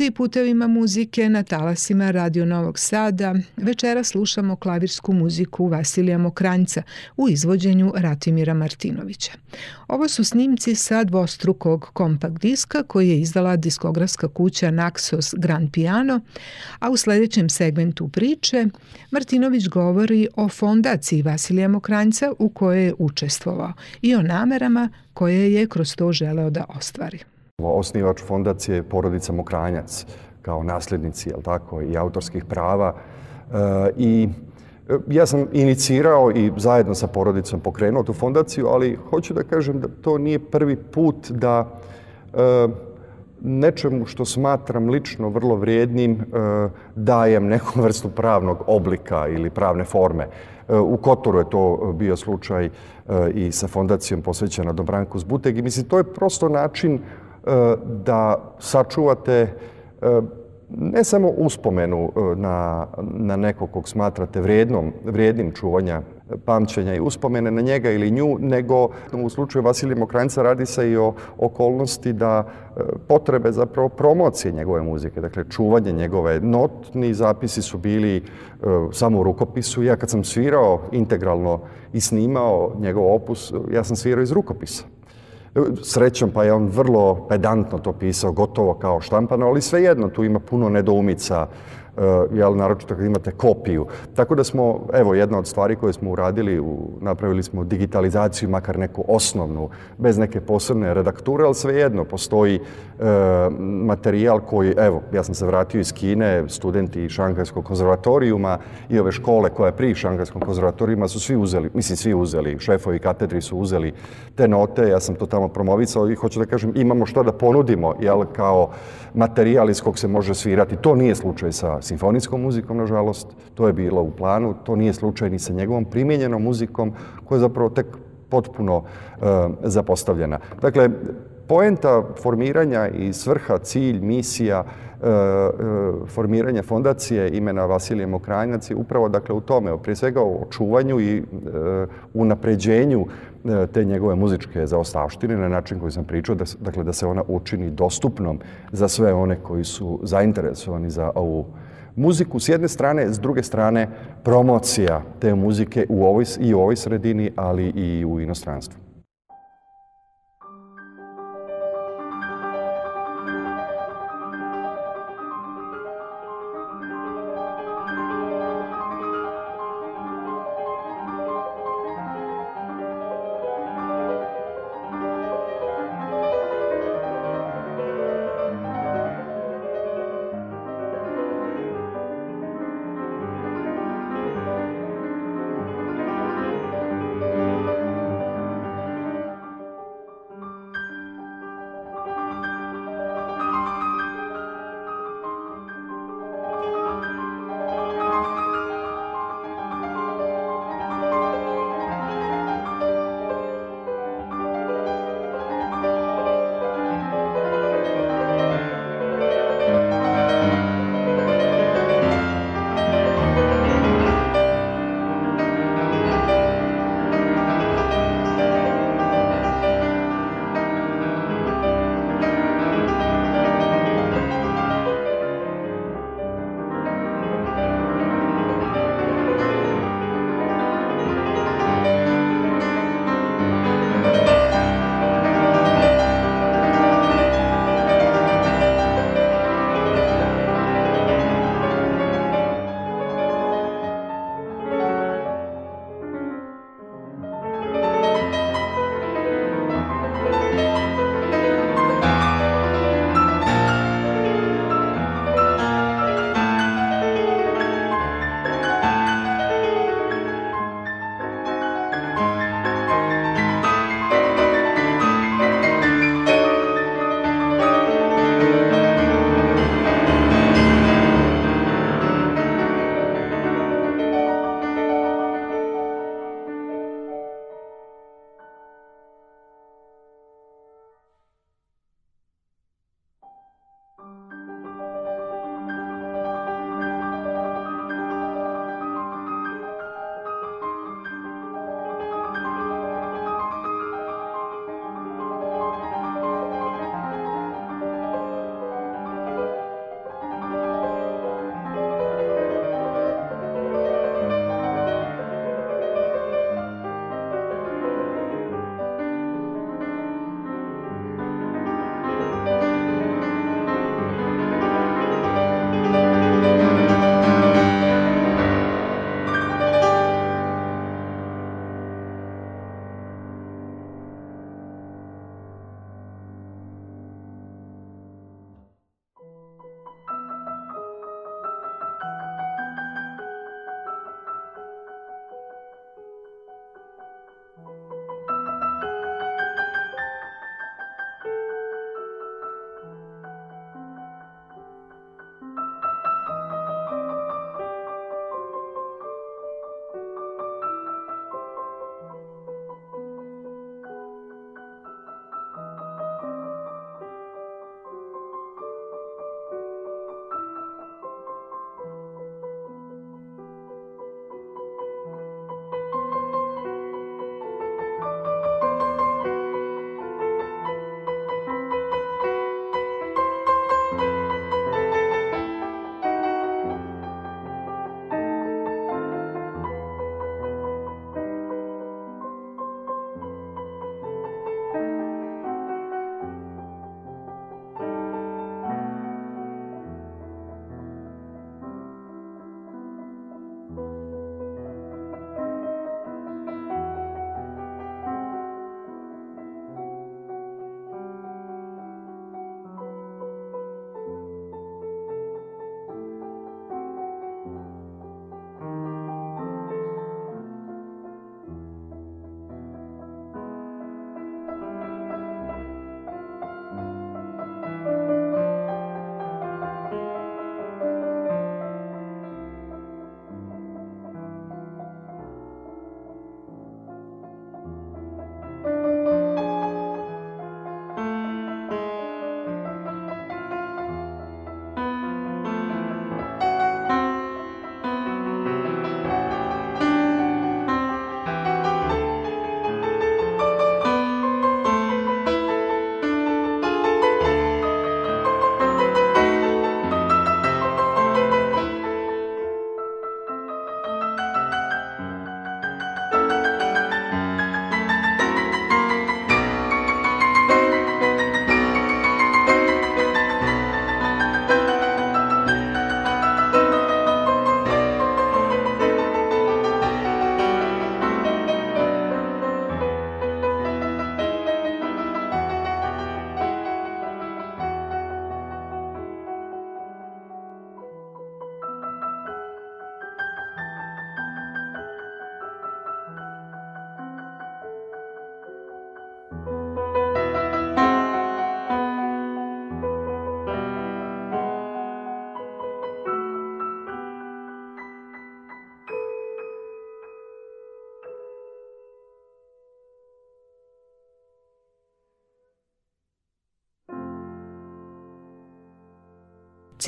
emisiji Putevima muzike na talasima Radio Novog Sada večera slušamo klavirsku muziku Vasilija Mokranjca u izvođenju Ratimira Martinovića. Ovo su snimci sa dvostrukog kompakt diska koji je izdala diskografska kuća Naxos Grand Piano, a u sledećem segmentu priče Martinović govori o fondaciji Vasilija Mokranjca u kojoj je učestvovao i o namerama koje je kroz to želeo da ostvari. Osnivač fondacije je porodica Mokranjac kao nasljednici, jel tako, i autorskih prava. E, I e, ja sam inicirao i zajedno sa porodicom pokrenuo tu fondaciju, ali hoću da kažem da to nije prvi put da e, nečemu što smatram lično vrlo vrijednim dajem neku vrstu pravnog oblika ili pravne forme. U Kotoru je to bio slučaj i sa fondacijom posvećena Dobranku Zbuteg i mislim to je prosto način E, da sačuvate e, ne samo uspomenu e, na, na nekog kog smatrate vrednom, vrednim čuvanja pamćenja i uspomene na njega ili nju, nego u slučaju Vasilija Mokranjca radi se i o okolnosti da potrebe zapravo promocije njegove muzike, dakle čuvanje njegove notni zapisi su bili e, samo u rukopisu. Ja kad sam svirao integralno i snimao njegov opus, ja sam svirao iz rukopisa. Srećom, pa je on vrlo pedantno to pisao, gotovo kao štampano, ali svejedno, tu ima puno nedoumica Eh, jel, naročito kad imate kopiju. Tako da smo, evo, jedna od stvari koje smo uradili, u, napravili smo digitalizaciju, makar neku osnovnu, bez neke posebne redakture, ali svejedno, postoji e, materijal koji, evo, ja sam se vratio iz Kine, studenti Šangajskog konzervatorijuma i ove škole koja pri Šangajskom konzervatorijuma su svi uzeli, mislim, svi uzeli, šefovi katedri su uzeli te note, ja sam to tamo promovicao i hoću da kažem, imamo šta da ponudimo, jel, kao materijal iz kog se može svirati. To nije slučaj sa simfonijskom muzikom, nažalost. To je bilo u planu, to nije slučaj ni sa njegovom primjenjenom muzikom, koja je zapravo tek potpuno e, zapostavljena. Dakle, poenta formiranja i svrha, cilj, misija e, e, formiranja fondacije imena Vasilije Mokranjac je upravo dakle, u tome, prije svega o čuvanju i e, unapređenju e, te njegove muzičke zaostavštine na način koji sam pričao, da, dakle da se ona učini dostupnom za sve one koji su zainteresovani za ovu muziku s jedne strane, s druge strane promocija te muzike u ovoj, i u ovoj sredini, ali i u inostranstvu.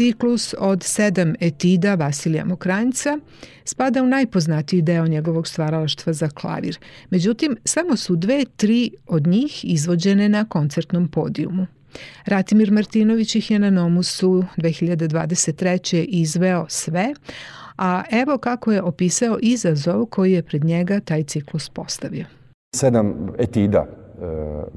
ciklus od sedam etida Vasilija Mokranjca spada u najpoznatiji deo njegovog stvaralaštva za klavir. Međutim, samo su dve, tri od njih izvođene na koncertnom podijumu. Ratimir Martinović ih je na Nomusu 2023. izveo sve, a evo kako je opisao izazov koji je pred njega taj ciklus postavio. Sedam etida Eh,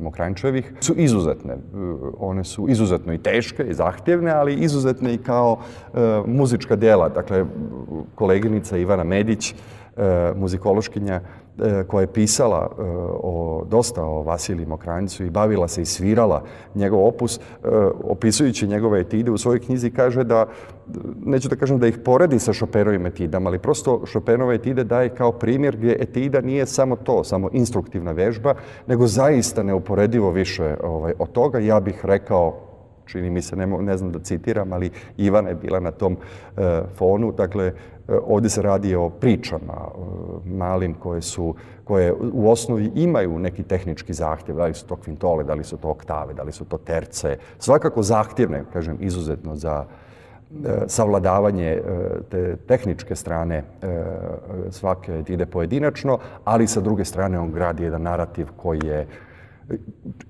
Mokranjčevih su izuzetne. Eh, one su izuzetno i teške i zahtjevne, ali izuzetne i kao eh, muzička dela. Dakle, koleginica Ivana Medić E, muzikološkinja e, koja je pisala e, o, dosta o Vasiliju Mokranjcu i bavila se i svirala njegov opus, opisujući njegove etide u svojoj knjizi kaže da, neću da kažem da ih poredi sa Šopenovim etidama, ali prosto Šopenova etide daje kao primjer gdje etida nije samo to, samo instruktivna vežba, nego zaista neuporedivo više ovaj, od toga, ja bih rekao čini mi se, ne, znam da citiram, ali Ivana je bila na tom e, fonu. Dakle, e, ovde se radi o pričama e, malim koje su koje u osnovi imaju neki tehnički zahtjev, da li su to kvintole, da li su to oktave, da li su to terce, svakako zahtjevne, kažem, izuzetno za savladavanje te tehničke strane svake ide pojedinačno, ali sa druge strane on gradi jedan narativ koji je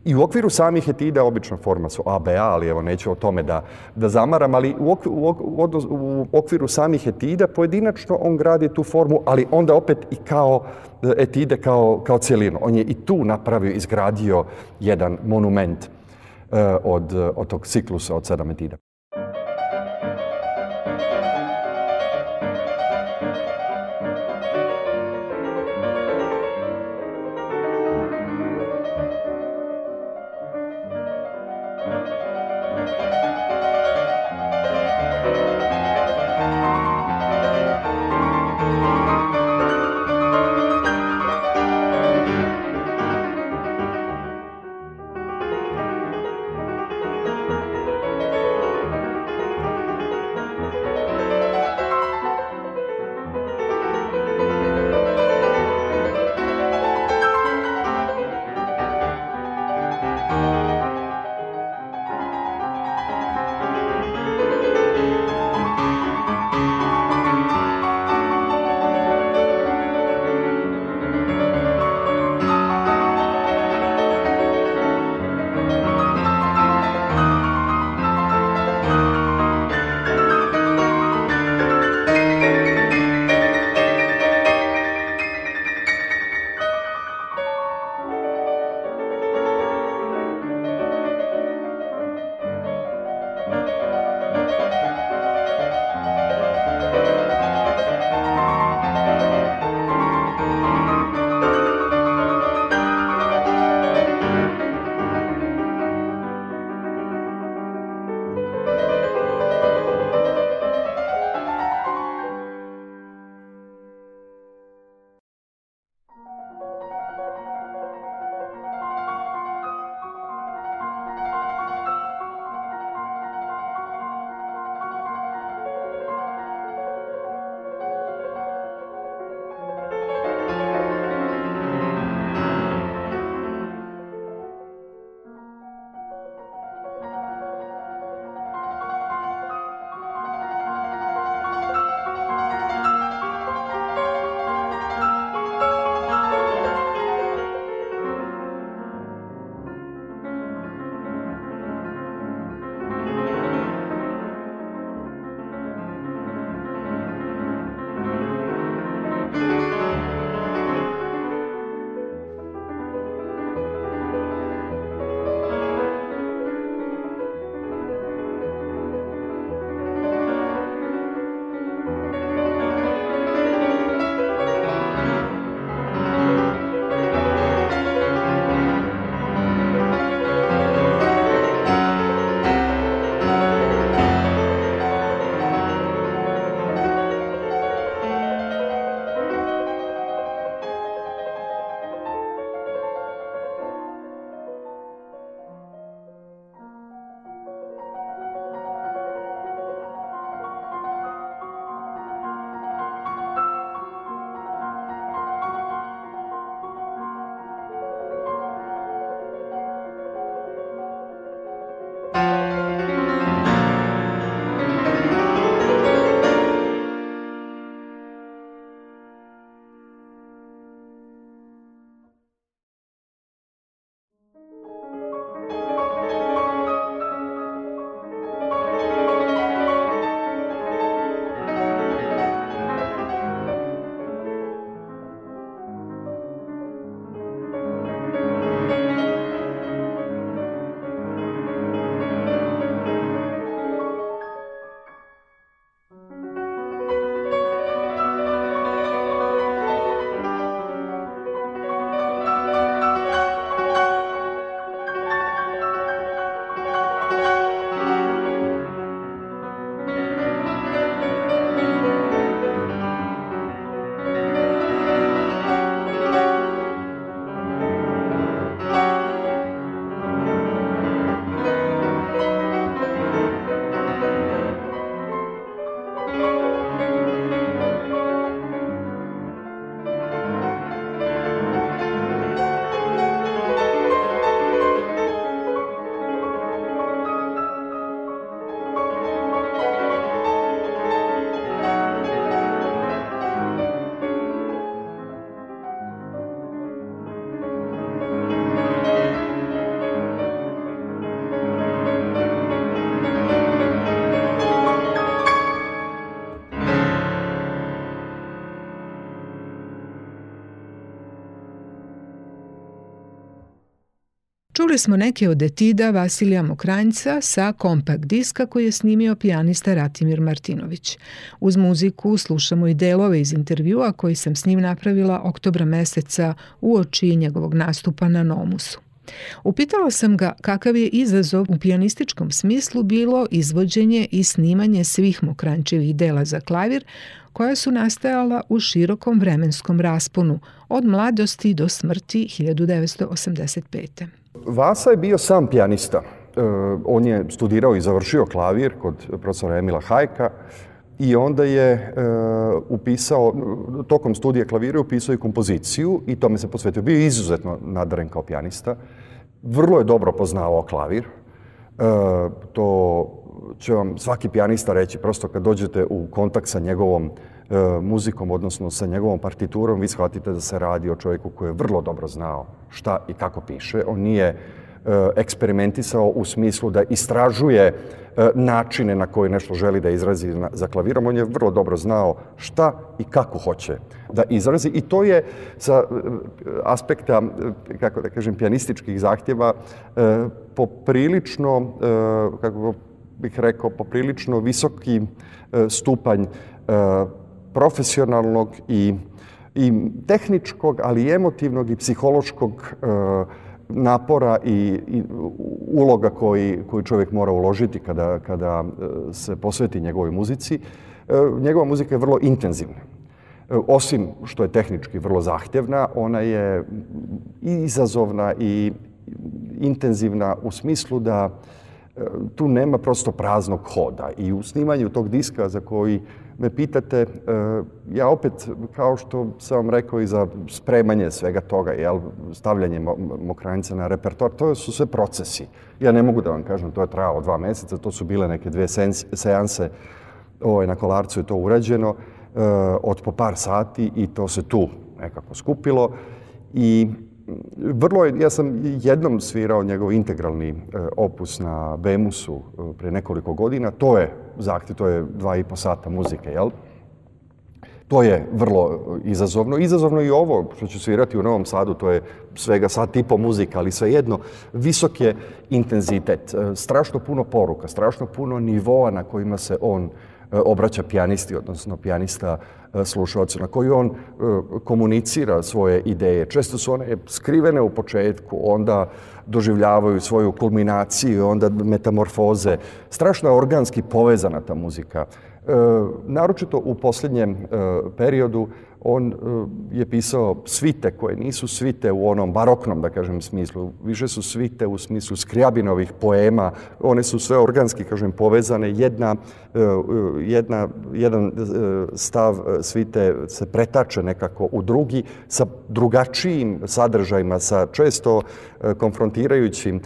I u okviru samih etida obična forma su ABA, ali evo neću o tome da, da zamaram, ali u, okviru, u, odnos, u okviru samih etida pojedinačno on gradi tu formu, ali onda opet i kao e, etide, kao, kao celinu. On je i tu napravio, izgradio jedan monument e, od, od tog ciklusa od sedam etida. Čuli smo neke od etida Vasilija Mokranjca sa kompakt diska koji je snimio pijanista Ratimir Martinović. Uz muziku slušamo i delove iz intervjua koji sam s njim napravila oktobra meseca u oči njegovog nastupa na Nomusu. Upitala sam ga kakav je izazov u pijanističkom smislu bilo izvođenje i snimanje svih Mokrančevih dela za klavir koja su nastajala u širokom vremenskom rasponu od mladosti do smrti 1985. Vasa je bio sam pijanista. E, on je studirao i završio klavir kod profesora Emila Hajka i onda je e, upisao, tokom studija klavira upisao i kompoziciju i tome se posvetio. Bio je izuzetno nadaren kao pijanista. Vrlo je dobro poznavao klavir. E, to će vam svaki pijanista reći, prosto kad dođete u kontakt sa njegovom E, muzikom, odnosno sa njegovom partiturom, vi shvatite da se radi o čovjeku koji je vrlo dobro znao šta i kako piše. On nije e, eksperimentisao u smislu da istražuje e, načine na koje nešto želi da izrazi za klavirom. On je vrlo dobro znao šta i kako hoće da izrazi i to je sa aspekta, kako da kažem, pianističkih zahtjeva poprilično, kako bih rekao, poprilično visoki stupanj profesionalnog i, i tehničkog, ali i emotivnog i psihološkog e, napora i, i uloga koji, koji čovjek mora uložiti kada, kada e, se posveti njegovoj muzici. E, njegova muzika je vrlo intenzivna. Osim što je tehnički vrlo zahtjevna, ona je i izazovna i intenzivna u smislu da tu nema prosto praznog hoda. I u snimanju tog diska za koji me pitate, e, ja opet, kao što sam vam rekao i za spremanje svega toga, jel, stavljanje mokranjca na repertoar, to su sve procesi. Ja ne mogu da vam kažem, to je trajalo dva meseca, to su bile neke dve seanse, ovaj, na kolarcu je to urađeno, e, od po par sati i to se tu nekako skupilo. I vrlo je, ja sam jednom svirao njegov integralni e, opus na Bemusu e, pre nekoliko godina. To je zahtjev, to je dva i po sata muzike, jel? To je vrlo e, izazovno. Izazovno i ovo što ću svirati u Novom Sadu, to je svega sad i muzika, ali svejedno, visok je intenzitet, strašno puno poruka, strašno puno nivoa na kojima se on uh, E, obraća pijanisti, odnosno pijanista e, slušalcu, na koji on e, komunicira svoje ideje. Često su one skrivene u početku, onda doživljavaju svoju kulminaciju, onda metamorfoze. Strašno je organski povezana ta muzika. E, naročito u posljednjem periodu on e, je pisao svite koje nisu svite u onom baroknom, da kažem, smislu. Više su svite u smislu Skriabinovih poema. One su sve organski, kažem, povezane. Jedna, e, e, jedna, jedan stav svite se pretače nekako u drugi sa drugačijim sadržajima, sa često konfrontirajućim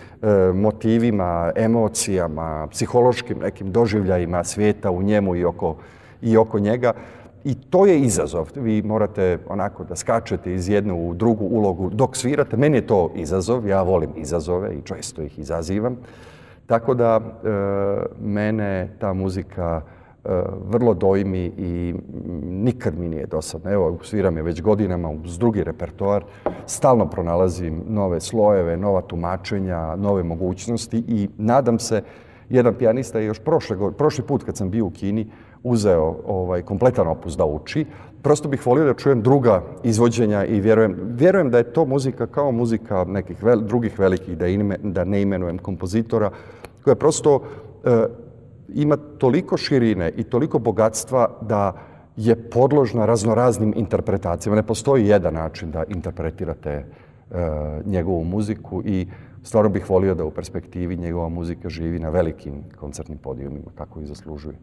motivima, emocijama, psihološkim nekim doživljajima svijeta u njemu i oko, i oko njega. I to je izazov. Vi morate onako da skačete iz jednu u drugu ulogu dok svirate. Meni je to izazov, ja volim izazove i često ih izazivam. Tako da e, mene ta muzika e, vrlo dojmi i nikad mi nije dosadna. Evo, sviram je već godinama uz drugi repertoar. Stalno pronalazim nove slojeve, nova tumačenja, nove mogućnosti i nadam se Jedan pijanista je još prošle, prošli put kad sam bio u Kini uzeo ovaj, kompletan opus da uči. Prosto bih volio da čujem druga izvođenja i vjerujem, vjerujem da je to muzika kao muzika nekih vel, drugih velikih, da, ime, da ne imenujem kompozitora, koja prosto e, ima toliko širine i toliko bogatstva da je podložna raznoraznim interpretacijama. Ne postoji jedan način da interpretirate e, njegovu muziku i e, Stvarno bih volio da u perspektivi njegova muzika živi na velikim koncertnim podijumima, kako i zaslužuje.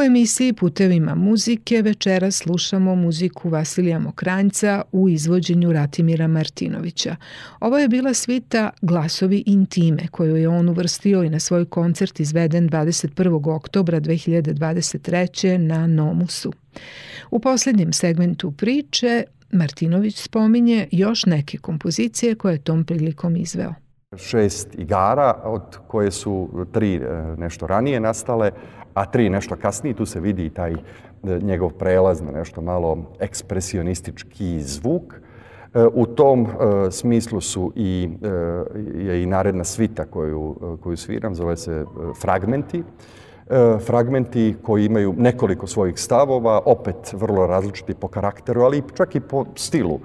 U emisiji Putevima muzike večera slušamo muziku Vasilija Mokranjca u izvođenju Ratimira Martinovića. Ovo je bila svita Glasovi intime koju je on uvrstio i na svoj koncert izveden 21. oktobra 2023. na Nomusu. U posljednjem segmentu priče Martinović spominje još neke kompozicije koje je tom prilikom izveo. Šest igara, od koje su tri e, nešto ranije nastale, a tri nešto kasnije, tu se vidi i taj e, njegov prelaz na nešto malo ekspresionistički zvuk. E, u tom e, smislu su i, je i naredna svita koju, koju sviram, zove se Fragmenti. Fragmenti koji imaju nekoliko svojih stavova, opet vrlo različiti po karakteru, ali čak i po stilu.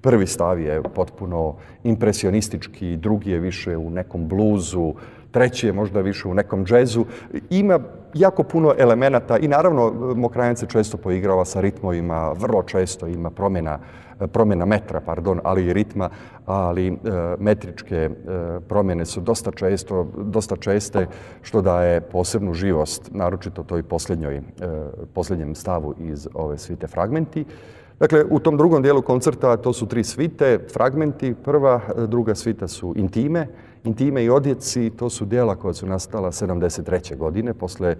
Prvi stav je potpuno impresionistički, drugi je više u nekom bluzu, treći je možda više u nekom džezu. Ima jako puno elemenata i naravno Mokranjac se često poigrava sa ritmovima, vrlo često ima promjena, promjena metra, pardon, ali i ritma, ali e, metričke e, promjene su dosta, često, dosta česte, što daje posebnu živost, naročito toj posljednjoj, e, posljednjem stavu iz ove svite fragmenti. Dakle, u tom drugom dijelu koncerta to su tri svite, fragmenti. Prva, druga svita su intime, Intime i odjeci, to su dela koja su nastala 73. godine, posle e,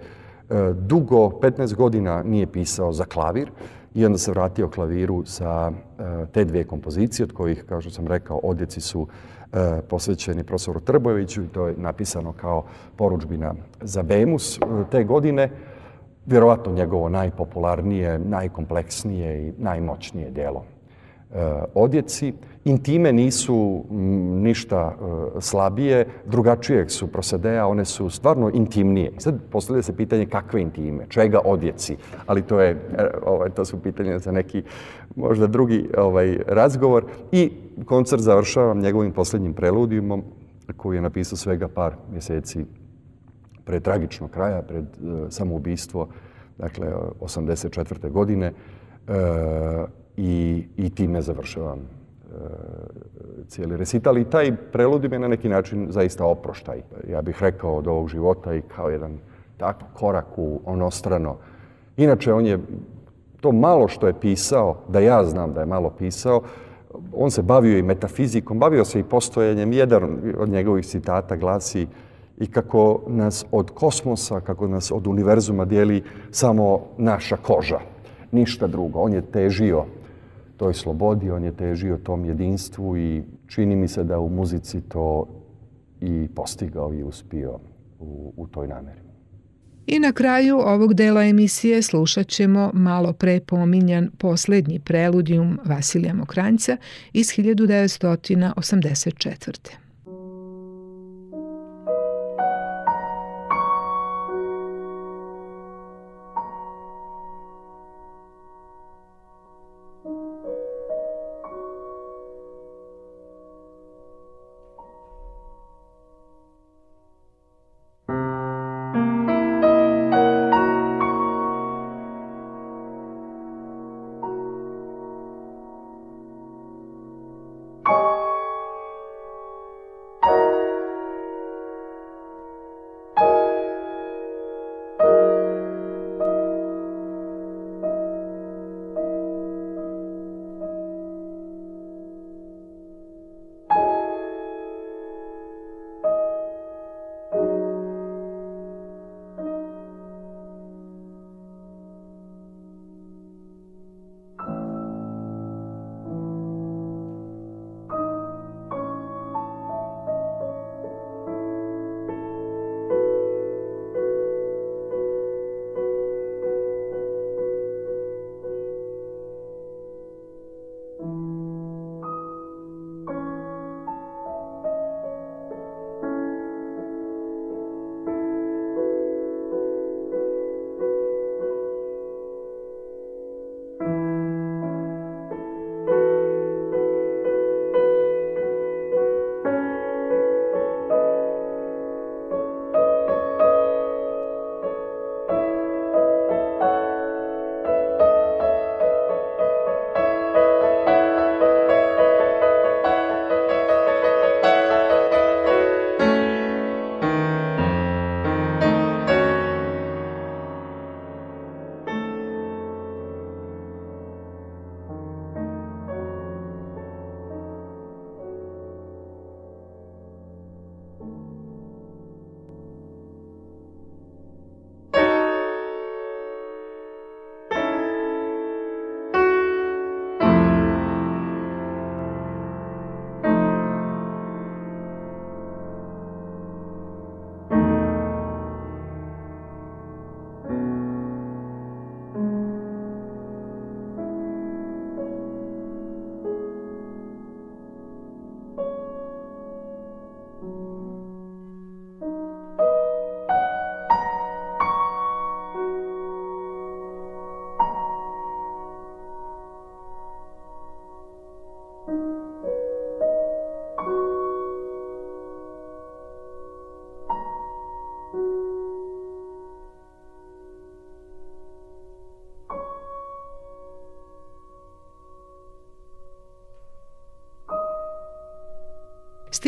dugo 15 godina nije pisao za klavir i onda se vratio klaviru sa e, te dve kompozicije, od kojih, kao što sam rekao, odjeci su e, posvećeni profesoru Trbojeviću i to je napisano kao poručbina za Bemus te godine vjerovatno njegovo najpopularnije, najkompleksnije i najmoćnije delo. E, odjeci. Intime nisu ništa e, slabije, drugačijeg su prosedeja, one su stvarno intimnije. Sad postavlja se pitanje kakve intime, čega odjeci, ali to, je, e, ovaj, to su pitanja za neki možda drugi ovaj, razgovor. I koncert završavam njegovim poslednjim preludijumom koji je napisao svega par mjeseci pre tragičnog kraja, pred samoubistvo, dakle, 84. godine. E, i, i time završavam e, cijeli recital. I taj preludi me na neki način zaista oproštaj. Ja bih rekao od ovog života i kao jedan takav korak u onostrano. Inače, on je to malo što je pisao, da ja znam da je malo pisao, on se bavio i metafizikom, bavio se i postojanjem. Jedan od njegovih citata glasi i kako nas od kosmosa, kako nas od univerzuma dijeli samo naša koža, ništa drugo. On je težio toj slobodi, on je težio tom jedinstvu i čini mi se da u muzici to i postigao i uspio u, u toj nameri. I na kraju ovog dela emisije slušat ćemo malo pre pominjan poslednji preludijum Vasilija Mokranjca iz 1984.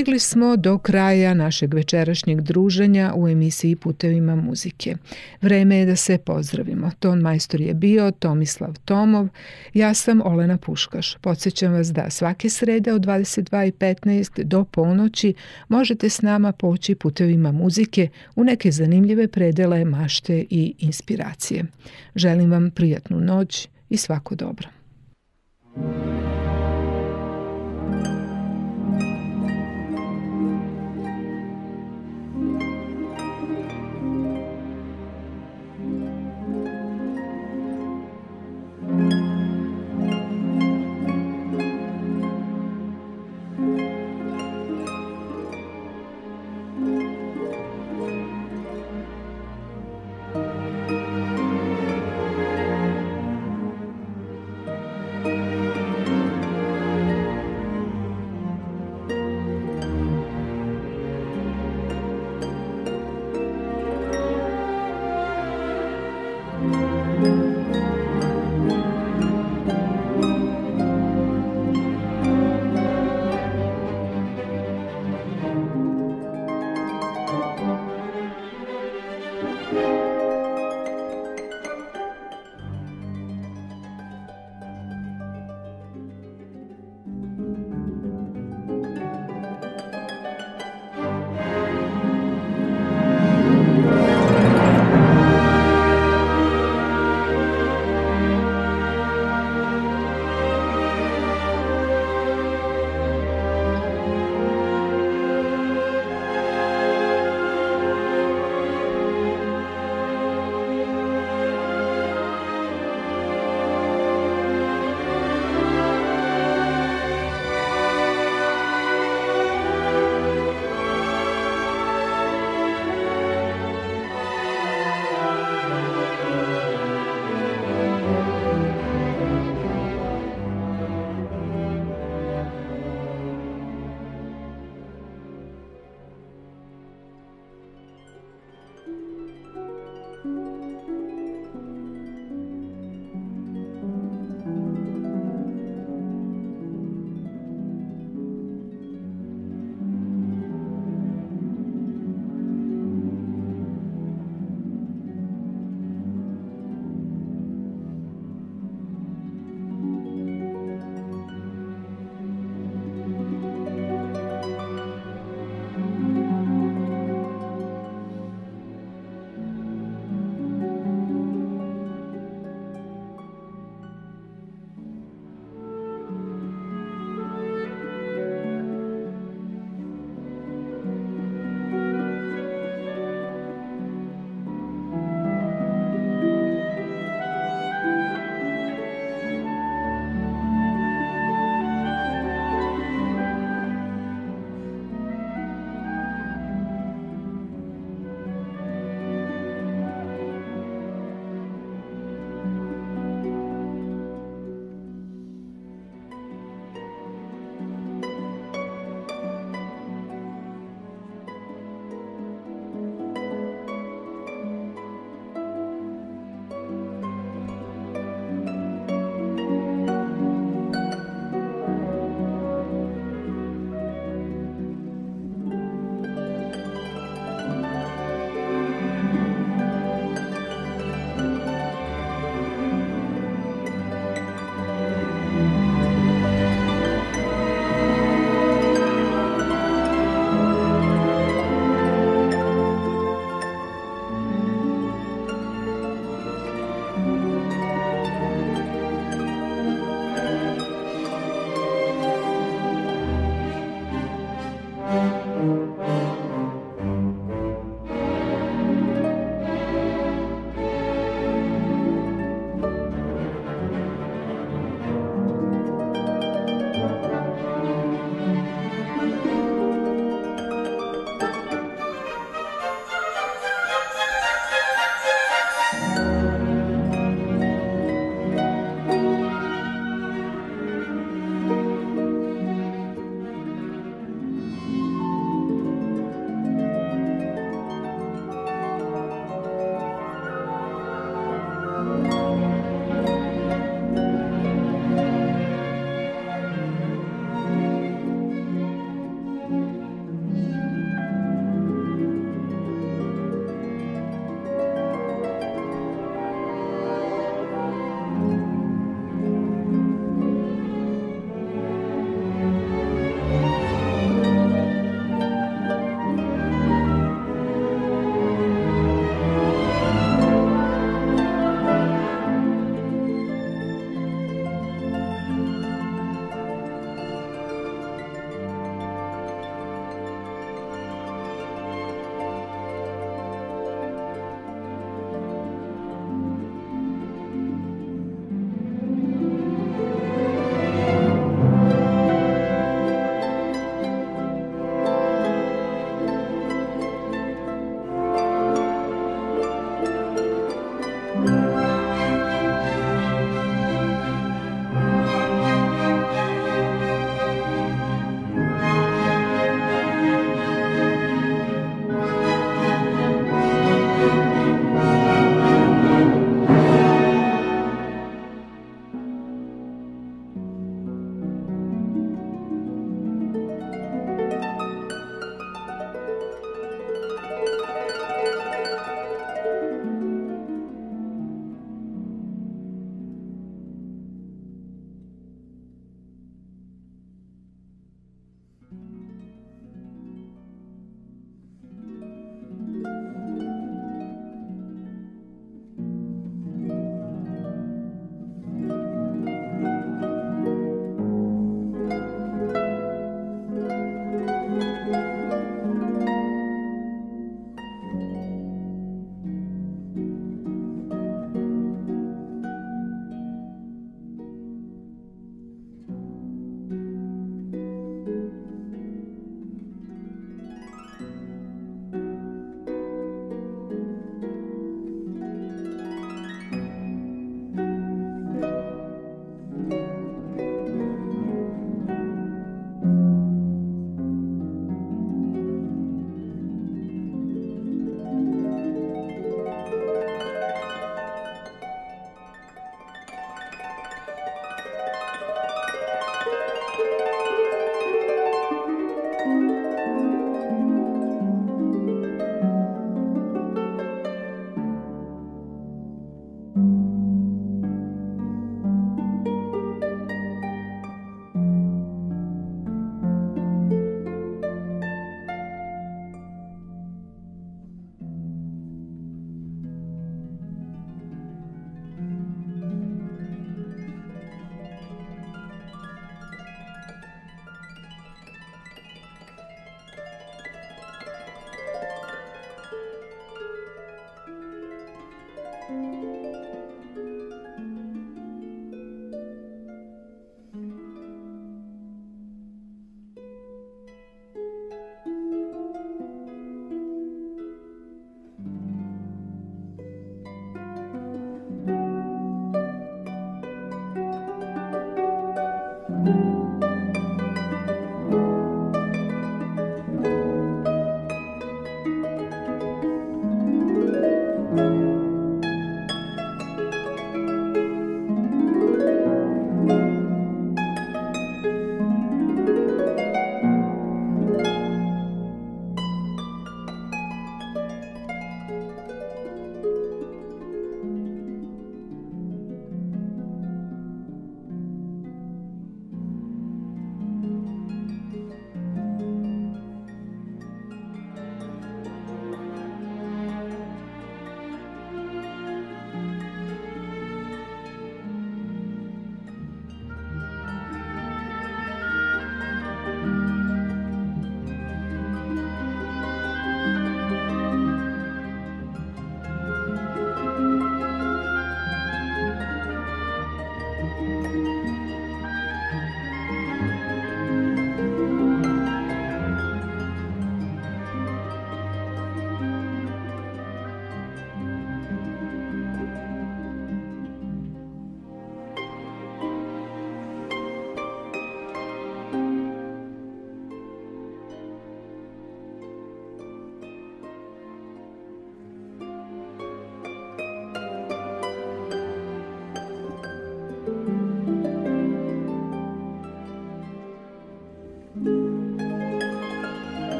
Stigli smo do kraja našeg večerašnjeg druženja u emisiji Putevima muzike. Vreme je da se pozdravimo. Ton majstor je bio Tomislav Tomov. Ja sam Olena Puškaš. Podsećam vas da svake srede od 22.15 do ponoći možete s nama poći putevima muzike u neke zanimljive predele mašte i inspiracije. Želim vam prijatnu noć i svako dobro.